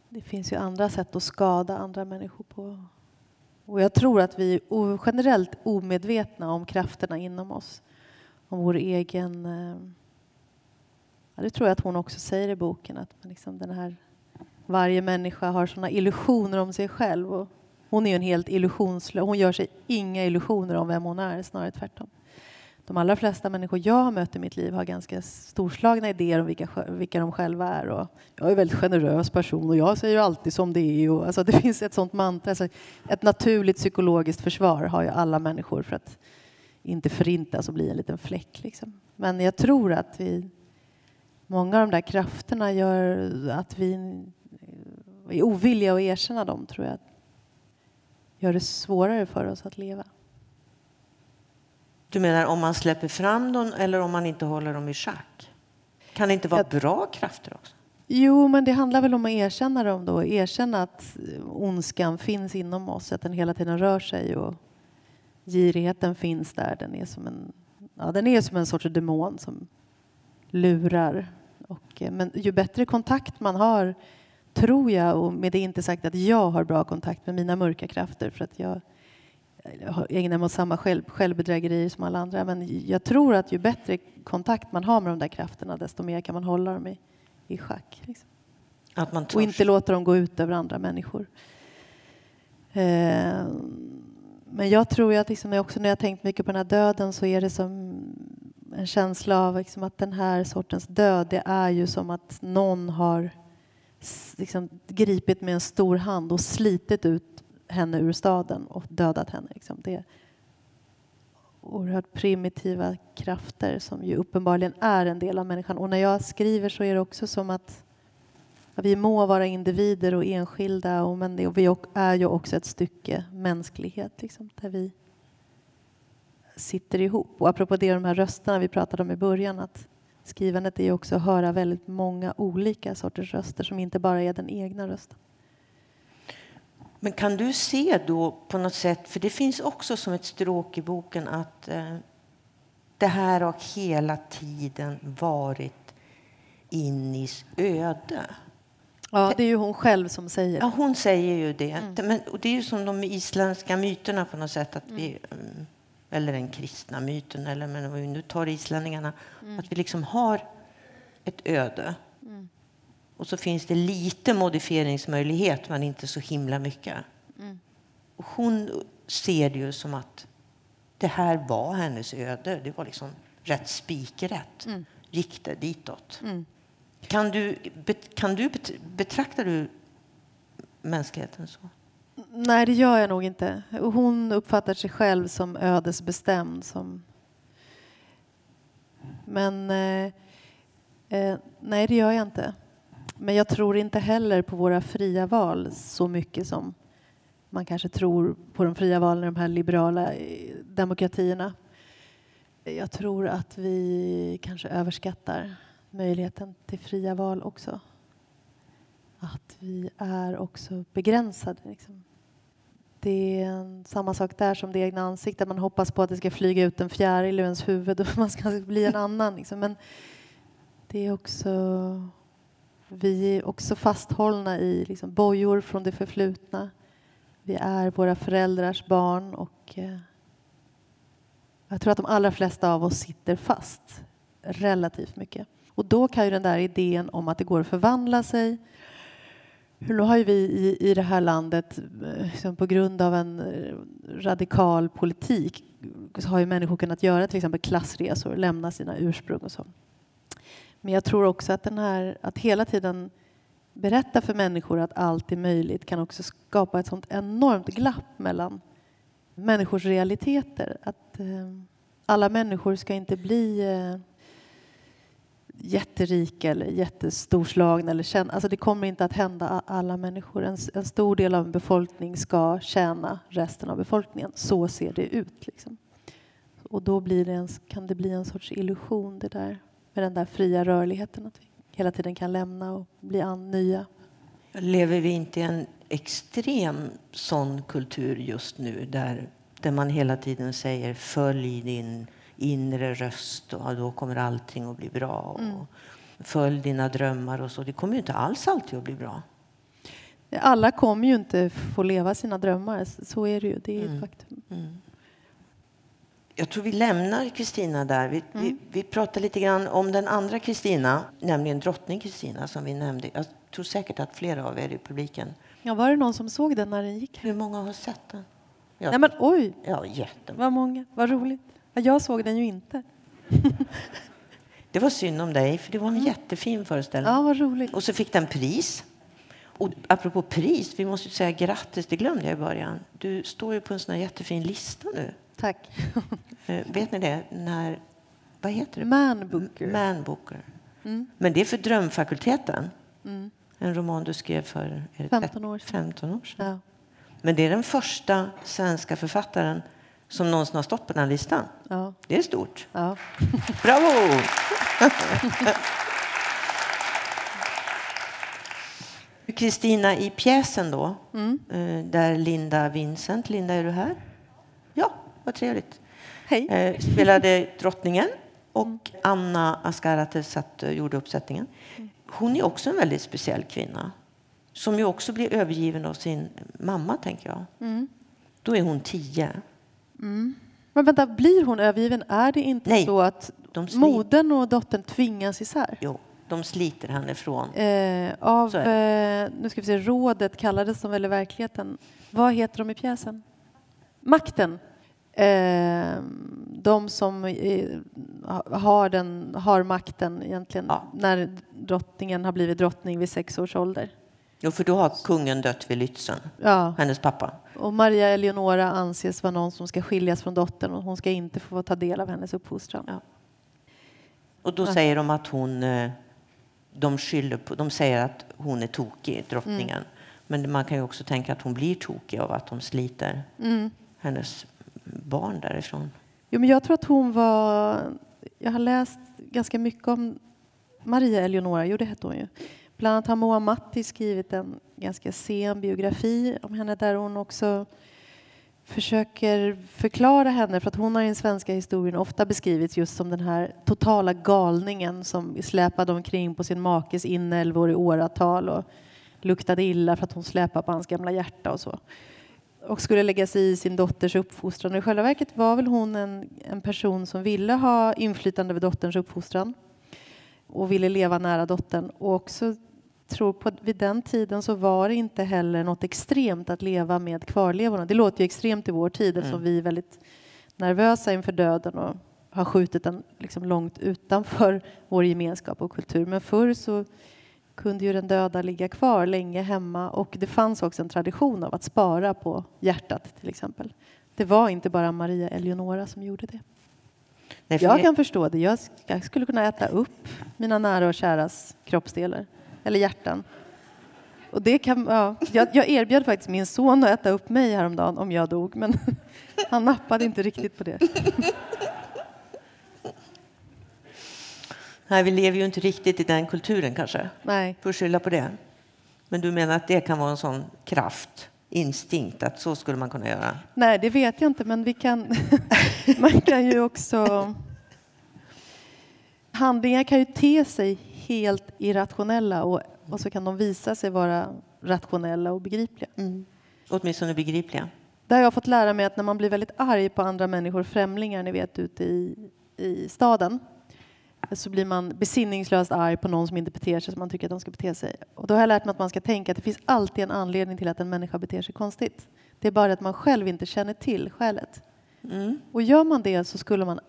det finns ju andra sätt att skada andra människor på. Och jag tror att vi är generellt omedvetna om krafterna inom oss. Om vår egen... Eh, ja, det tror jag att hon också säger i boken, att liksom den här, varje människa har såna illusioner om sig själv. Och hon är ju en helt illusionslös... Hon gör sig inga illusioner om vem hon är, snarare tvärtom de allra flesta människor jag har mött i mitt liv har ganska storslagna idéer om vilka, vilka de själva är. Och jag är en väldigt generös person och jag säger alltid som det är. Och, alltså, det finns ett sånt mantra. Alltså, ett naturligt psykologiskt försvar har ju alla människor för att inte förintas och bli en liten fläck. Liksom. Men jag tror att vi, många av de där krafterna gör att vi är ovilliga att erkänna dem, tror jag. Gör det svårare för oss att leva. Du menar om man släpper fram dem eller om man inte håller dem i schack? Kan det inte vara jag... bra krafter också? Jo, men det handlar väl om att erkänna dem då. Erkänna att ondskan finns inom oss, att den hela tiden rör sig och girigheten finns där. Den är som en, ja, den är som en sorts demon som lurar. Och, eh, men ju bättre kontakt man har, tror jag, och med det inte sagt att jag har bra kontakt med mina mörka krafter, för att jag ägnar mig åt samma själv, självbedrägerier som alla andra. Men jag tror att ju bättre kontakt man har med de där krafterna desto mer kan man hålla dem i, i schack. Liksom. och inte låta dem gå ut över andra människor. Eh, men jag tror att liksom, också när jag tänkt mycket på den här döden så är det som en känsla av liksom, att den här sortens död det är ju som att någon har liksom, gripit med en stor hand och slitit ut henne ur staden och dödat henne. Liksom. Det är oerhört primitiva krafter som ju uppenbarligen är en del av människan. Och när jag skriver så är det också som att vi må vara individer och enskilda och, men och vi är ju också ett stycke mänsklighet liksom, där vi sitter ihop. Och apropå det, de här rösterna vi pratade om i början, att skrivandet är ju också att höra väldigt många olika sorters röster som inte bara är den egna rösten. Men kan du se då på något sätt, för det finns också som ett stråk i boken att eh, det här har hela tiden varit Innis öde. Ja, det är ju hon själv som säger Ja, hon säger ju det. Mm. Men, och det är ju som de isländska myterna på något sätt. Att vi, mm, eller den kristna myten, eller men nu tar islänningarna. Mm. Att vi liksom har ett öde. Och så finns det lite modifieringsmöjlighet, men inte så himla mycket. Mm. Och hon ser det ju som att det här var hennes öde. Det var liksom rätt spikrätt. Mm. Det ditåt? Mm. Kan du, kan du betraktar du mänskligheten så? Nej, det gör jag nog inte. Hon uppfattar sig själv som ödesbestämd. Som... Men eh, eh, nej, det gör jag inte. Men jag tror inte heller på våra fria val så mycket som man kanske tror på de fria valen i de här liberala eh, demokratierna. Jag tror att vi kanske överskattar möjligheten till fria val också. Att vi är också begränsade. Liksom. Det är samma sak där som det egna ansiktet. Man hoppas på att det ska flyga ut en fjäril ur ens huvud och man ska bli en annan. Liksom. Men det är också vi är också fasthållna i liksom bojor från det förflutna. Vi är våra föräldrars barn och eh, jag tror att de allra flesta av oss sitter fast relativt mycket. Och då kan ju den där idén om att det går att förvandla sig nu har ju vi i, i det här landet, eh, liksom på grund av en eh, radikal politik, så har ju människor kunnat göra till exempel klassresor, lämna sina ursprung och så. Men jag tror också att den här, att hela tiden berätta för människor att allt är möjligt kan också skapa ett sånt enormt glapp mellan människors realiteter. Att eh, alla människor ska inte bli eh, jätterika eller jättestorslagna. Eller känna, alltså det kommer inte att hända alla människor. En, en, stor del av en befolkning ska tjäna resten av befolkningen. Så ser det ut. Liksom. Och då blir det en, kan det bli en sorts illusion det där med den där fria rörligheten. Att vi hela tiden kan lämna och bli an nya. Lever vi inte i en extrem sån kultur just nu där, där man hela tiden säger följ din inre röst och då kommer allting att bli bra. Och mm. Följ dina drömmar och så. Det kommer ju inte alls alltid att bli bra. Alla kommer ju inte få leva sina drömmar. Så är det ju. Det är mm. ett faktum. Mm. Jag tror vi lämnar Kristina där. Vi, vi, mm. vi pratar lite grann om den andra Kristina, nämligen drottning Kristina som vi nämnde. Jag tror säkert att flera av er i publiken Ja, var det någon som såg den när den gick? Hur många har sett den? Jag, Nej, men oj! Ja, jättemånga. Vad många. Vad roligt. Jag såg den ju inte. det var synd om dig, för det var en mm. jättefin föreställning. Ja, vad roligt. Och så fick den pris. Och apropå pris, vi måste säga grattis, det glömde jag i början. Du står ju på en sån här jättefin lista nu. Tack. Eh, vet ni det? När, vad heter det? Man Booker. Man Booker. Mm. Men det är för Drömfakulteten. Mm. En roman du skrev för 15 år sedan. 15 år sedan. Ja. Men det är den första svenska författaren som någonsin har stått på den listan. Ja. Det är stort. Ja. Bravo! Kristina, i pjäsen då, mm. Eh, där Linda Vincent, Linda är du här? Ja, vad trevligt. Hej. Eh, spelade drottningen och mm. Anna Askarate gjorde uppsättningen. Hon är också en väldigt speciell kvinna som ju också blir övergiven av sin mamma, tänker jag. Mm. Då är hon tio. Mm. Men vänta, blir hon övergiven? Är det inte Nej, så att modern och dottern tvingas isär? Jo, de sliter henne ifrån. Eh, av, eh, nu ska vi se, rådet kallades de väl i verkligheten. Vad heter de i pjäsen? Makten. Eh, de som eh, har, den, har makten egentligen ja. när drottningen har blivit drottning vid sex års ålder. Jo, för då har kungen dött vid Lützen, ja. hennes pappa. Och Maria Eleonora anses vara någon som ska skiljas från dottern och hon ska inte få ta del av hennes uppfostran. Ja. Och då ja. säger de att hon, eh, de skyller på, de säger att hon är tokig, drottningen. Mm. Men man kan ju också tänka att hon blir tokig av att de sliter mm. hennes barn därifrån. Jo, men jag tror att hon var... Jag har läst ganska mycket om Maria Eleonora, jo det hette hon ju. Bland annat har Moa Matti skrivit en ganska sen biografi om henne där hon också försöker förklara henne, för att hon har i den svenska historien ofta beskrivits just som den här totala galningen som släpade omkring på sin makes inälvor i åratal och luktade illa för att hon släpade på hans gamla hjärta och så och skulle lägga sig i sin dotters uppfostran. I själva verket var väl hon en, en person som ville ha inflytande över dotterns uppfostran och ville leva nära dottern. Och också tror på vid den tiden så var det inte heller något extremt att leva med kvarlevorna. Det låter ju extremt i vår tid eftersom mm. vi är väldigt nervösa inför döden och har skjutit den liksom långt utanför vår gemenskap och kultur. Men förr så kunde ju den döda ligga kvar länge hemma och det fanns också en tradition av att spara på hjärtat till exempel. Det var inte bara Maria Eleonora som gjorde det. Nej, jag kan förstå det. Jag, jag skulle kunna äta upp mina nära och käras kroppsdelar eller hjärtan. Och det kan, ja, jag, jag erbjöd faktiskt min son att äta upp mig häromdagen om jag dog, men han nappade inte riktigt på det. Nej, vi lever ju inte riktigt i den kulturen kanske. Nej. Får skylla på det. Men du menar att det kan vara en sån kraft, instinkt, att så skulle man kunna göra? Nej, det vet jag inte, men vi kan... man kan ju också... Handlingar kan ju te sig helt irrationella och, och så kan de visa sig vara rationella och begripliga. Mm. Åtminstone begripliga. Det har jag fått lära mig att när man blir väldigt arg på andra människor, främlingar, ni vet ute i, i staden, så blir man besinningslöst arg på någon som inte beter sig som man tycker att de ska bete sig. Och då har jag lärt mig att man ska tänka att det finns alltid en anledning till att en människa beter sig konstigt. Det är bara att man själv inte känner till skälet. Mm. Och gör man det så skulle man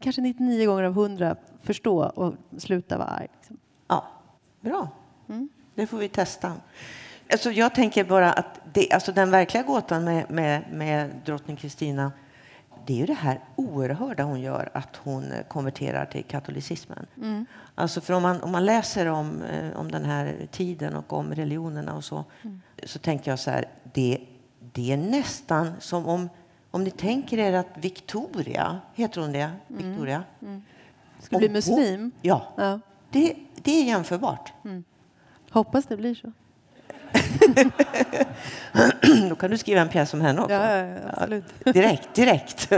kanske 99 gånger av 100 förstå och sluta vara arg. Liksom. Ja, bra. Mm. Det får vi testa. Alltså jag tänker bara att det, alltså den verkliga gåtan med, med, med drottning Kristina det är ju det här oerhörda hon gör, att hon eh, konverterar till katolicismen. Mm. Alltså för om man, om man läser om, eh, om den här tiden och om religionerna och så, Mm. så tänker jag så här, det, det är nästan som om, om ni tänker er att Victoria, heter hon det? Victoria? Ska bli Om hon- muslim? Ja, Ja. det, det är jämförbart. Hoppas det blir så. Då kan du skriva en pjäs om henne också. Ja, ja, ja, absolut. Direkt, direkt.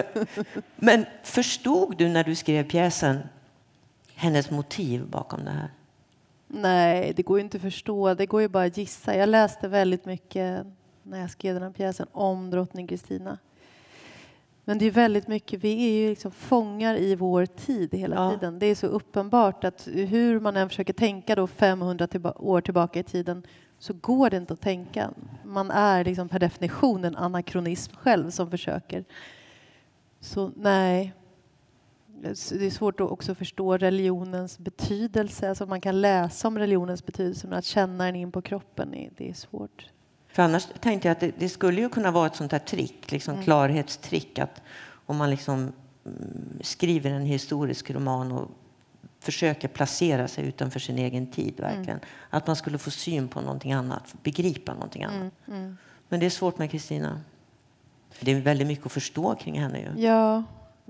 Men förstod du när du skrev pjäsen hennes motiv bakom det här? Nej, det går ju inte att förstå. Det går ju bara att gissa. Jag läste väldigt mycket när jag skrev den här pjäsen om drottning Kristina. Men det är väldigt mycket, vi är ju liksom fångar i vår tid hela Ja. tiden. Det är så uppenbart att hur man än försöker tänka då 500 tillba- år tillbaka i tiden så går det inte att tänka. Man är liksom per definition en anakronism själv som försöker. Så nej, det är svårt att också förstå religionens betydelse. Alltså man kan läsa om religionens betydelse men att känna den in på kroppen, det är svårt. För annars tänkte jag att det, det skulle ju kunna vara ett sånt här trick, liksom klarhetstrick, att om man liksom mm, skriver en historisk roman och försöker placera sig utanför sin egen tid, verkligen. Att man skulle få syn på någonting annat, begripa någonting annat. Men det är svårt med Kristina. Det är väldigt mycket att förstå kring henne ju. Ja,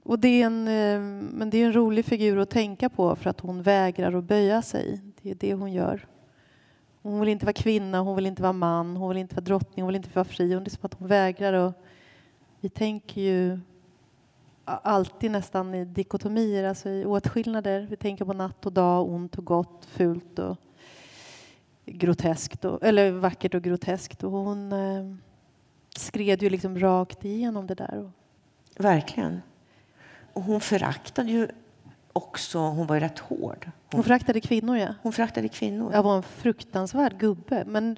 och det är en, eh, men det är en rolig figur att tänka på för att hon vägrar att böja sig. Det är det hon gör. Hon vill inte vara kvinna, hon vill inte vara man, hon vill inte vara drottning, hon vill inte vara fri. Hon- Det är som att hon vägrar och Vi tänker ju alltid nästan i dikotomier, alltså i åtskillnader. Vi tänker på natt och dag, ont och gott, fult och groteskt, och, eller vackert och groteskt. Och hon eh, skred ju liksom rakt igenom det där. Verkligen. Och hon föraktade ju också, hon var ju rätt hård. hon föraktade kvinnor, ja. Hon föraktade kvinnor. Jag var en fruktansvärd gubbe. Men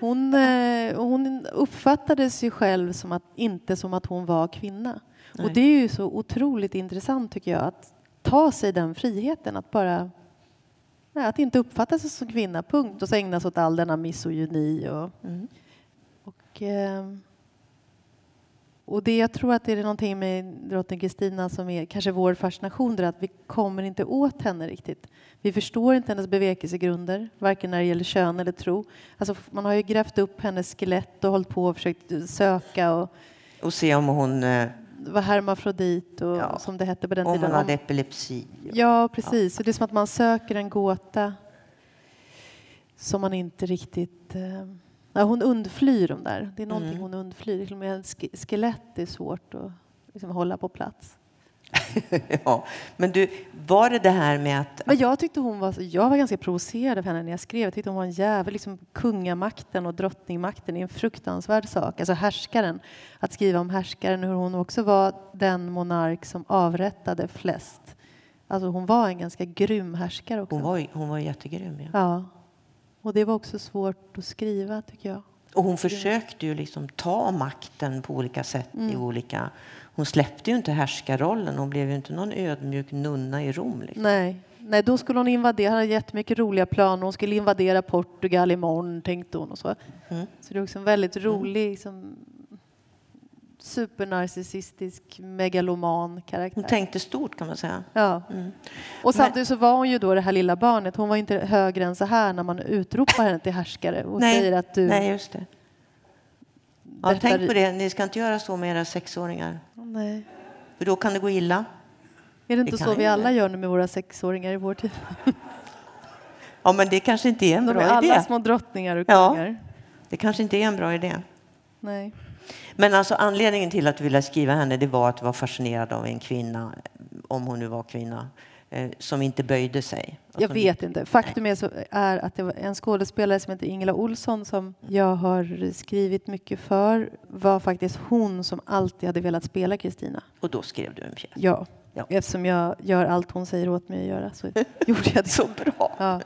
hon, eh, hon uppfattades ju själv som att, inte som att hon var kvinna. Nej. Och det är ju så otroligt intressant tycker jag att ta sig den friheten att bara nej, att inte uppfatta sig som kvinna, punkt. Och så ägna sig åt all denna misogyni och, Mm. och, eh, och det jag tror att det är någonting med drottning Kristina som är kanske vår fascination, det är att vi kommer inte åt henne riktigt. Vi förstår inte hennes bevekelsegrunder, varken när det gäller kön eller tro. Alltså, man har ju grävt upp hennes skelett och hållit på och försökt söka och Och se om hon, eh, var hermafrodit och Ja. som det hette på den om tiden. hon Om- hade epilepsi. Ja, precis. Så det är som att man söker en gåta som man inte riktigt... Eh, ja, hon undflyr de där. Det är någonting Mm. hon undflyr. Till och med skelett är svårt att liksom, hålla på plats. ja. Men du, var det det här med att... Men jag tyckte hon var... Jag var ganska provocerad av henne när jag skrev. Jag tyckte hon var en jävel. Liksom, kungamakten och drottningmakten är en fruktansvärd sak. Alltså härskaren. Att skriva om härskaren, hur hon också var den monark som avrättade flest. Alltså hon var en ganska grym härskare också. Hon var, hon var jättegrym. Ja. Ja. Och det var också svårt att skriva, tycker jag. Och hon försökte ju liksom ta makten på olika sätt. i Mm. olika... Hon släppte ju inte härskarrollen. Hon blev ju inte någon ödmjuk nunna i Rom. Liksom. Nej. Nej, då skulle hon invadera. Hon hade jättemycket roliga planer. Hon skulle invadera Portugal imorgon, tänkte hon. Och så. Mm. så det är också en väldigt rolig, liksom, supernarcissistisk, megaloman karaktär. Hon tänkte stort kan man säga. Ja. Mm. Och samtidigt så var hon ju då det här lilla barnet. Hon var inte högre än så här när man utropar henne till härskare och Nej. säger att du... Nej, just det. Ja, tänk på det. Ni ska inte göra så med era sexåringar. Nej. För då kan det gå illa. Är det inte Det så vi alla gör nu med våra sexåringar i vår tid? Ja, men det kanske inte är en De är bra alla idé. små drottningar och Ja. kungar. Det kanske inte är en bra idé. Nej. Men alltså anledningen till att du ville skriva henne det var att du var fascinerad av en kvinna, om hon nu var kvinna, som inte böjde sig. Jag vet inte. Faktum är, är att det var en skådespelare som heter Ingela Olsson som jag har skrivit mycket för var faktiskt hon som alltid hade velat spela Kristina. Och då skrev du en pjäs. Ja. Ja. Eftersom jag gör allt hon säger åt mig att göra så gjorde jag det. Så bra! Ja.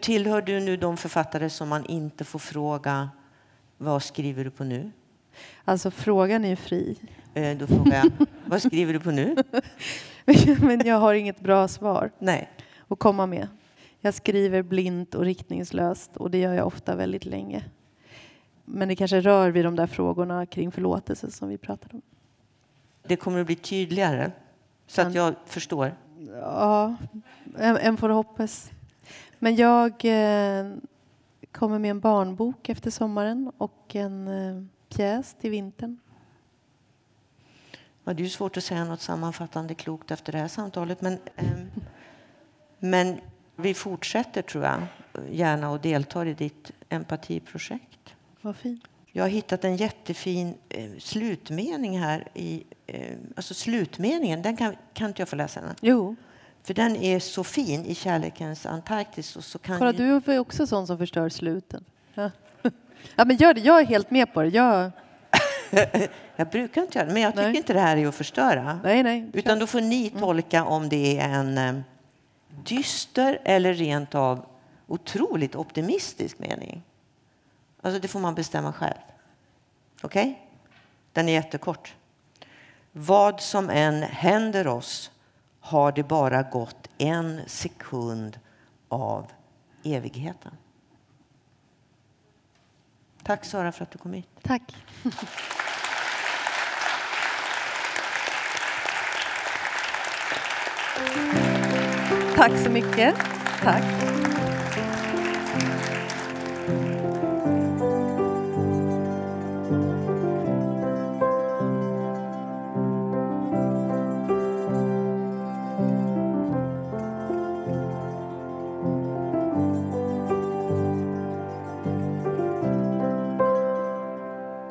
Tillhör du nu de författare som man inte får fråga vad skriver du på nu? Alltså frågan är ju fri. Eh, Då frågar jag, vad skriver du på nu? Men jag har inget bra svar Nej. att komma med. Jag skriver blint och riktningslöst och det gör jag ofta väldigt länge. Men det kanske rör vid de där frågorna kring förlåtelse som vi pratade om. Det kommer att bli tydligare så att jag förstår. Ja, en, en får hoppas. Men jag eh, kommer med en barnbok efter sommaren och en eh, pjäs till vintern. Ja, det är svårt att säga något sammanfattande klokt efter det här samtalet. Men, eh, men vi fortsätter, tror jag, gärna och deltar i ditt empatiprojekt. Vad fint. Jag har hittat en jättefin eh, slutmening här. I, eh, alltså slutmeningen, den kan, kan inte jag få läsa den? Jo. För den är så fin i Kärlekens Antarktis. Och så kan Kolla, ju... du är också sån som förstör sluten. Ja. Ja, men gör det. Jag är helt med på det. Jag... jag brukar inte göra det, men jag tycker Nej. inte det här är att förstöra. Nej, nej. Utan då får ni tolka om det är en eh, dyster eller rent av otroligt optimistisk mening. Alltså det får man bestämma själv. Okej? Den är jättekort. Vad som än händer oss har det bara gått en sekund av evigheten. Tack Sara för att du kom hit. Tack. Tack så mycket. Tack.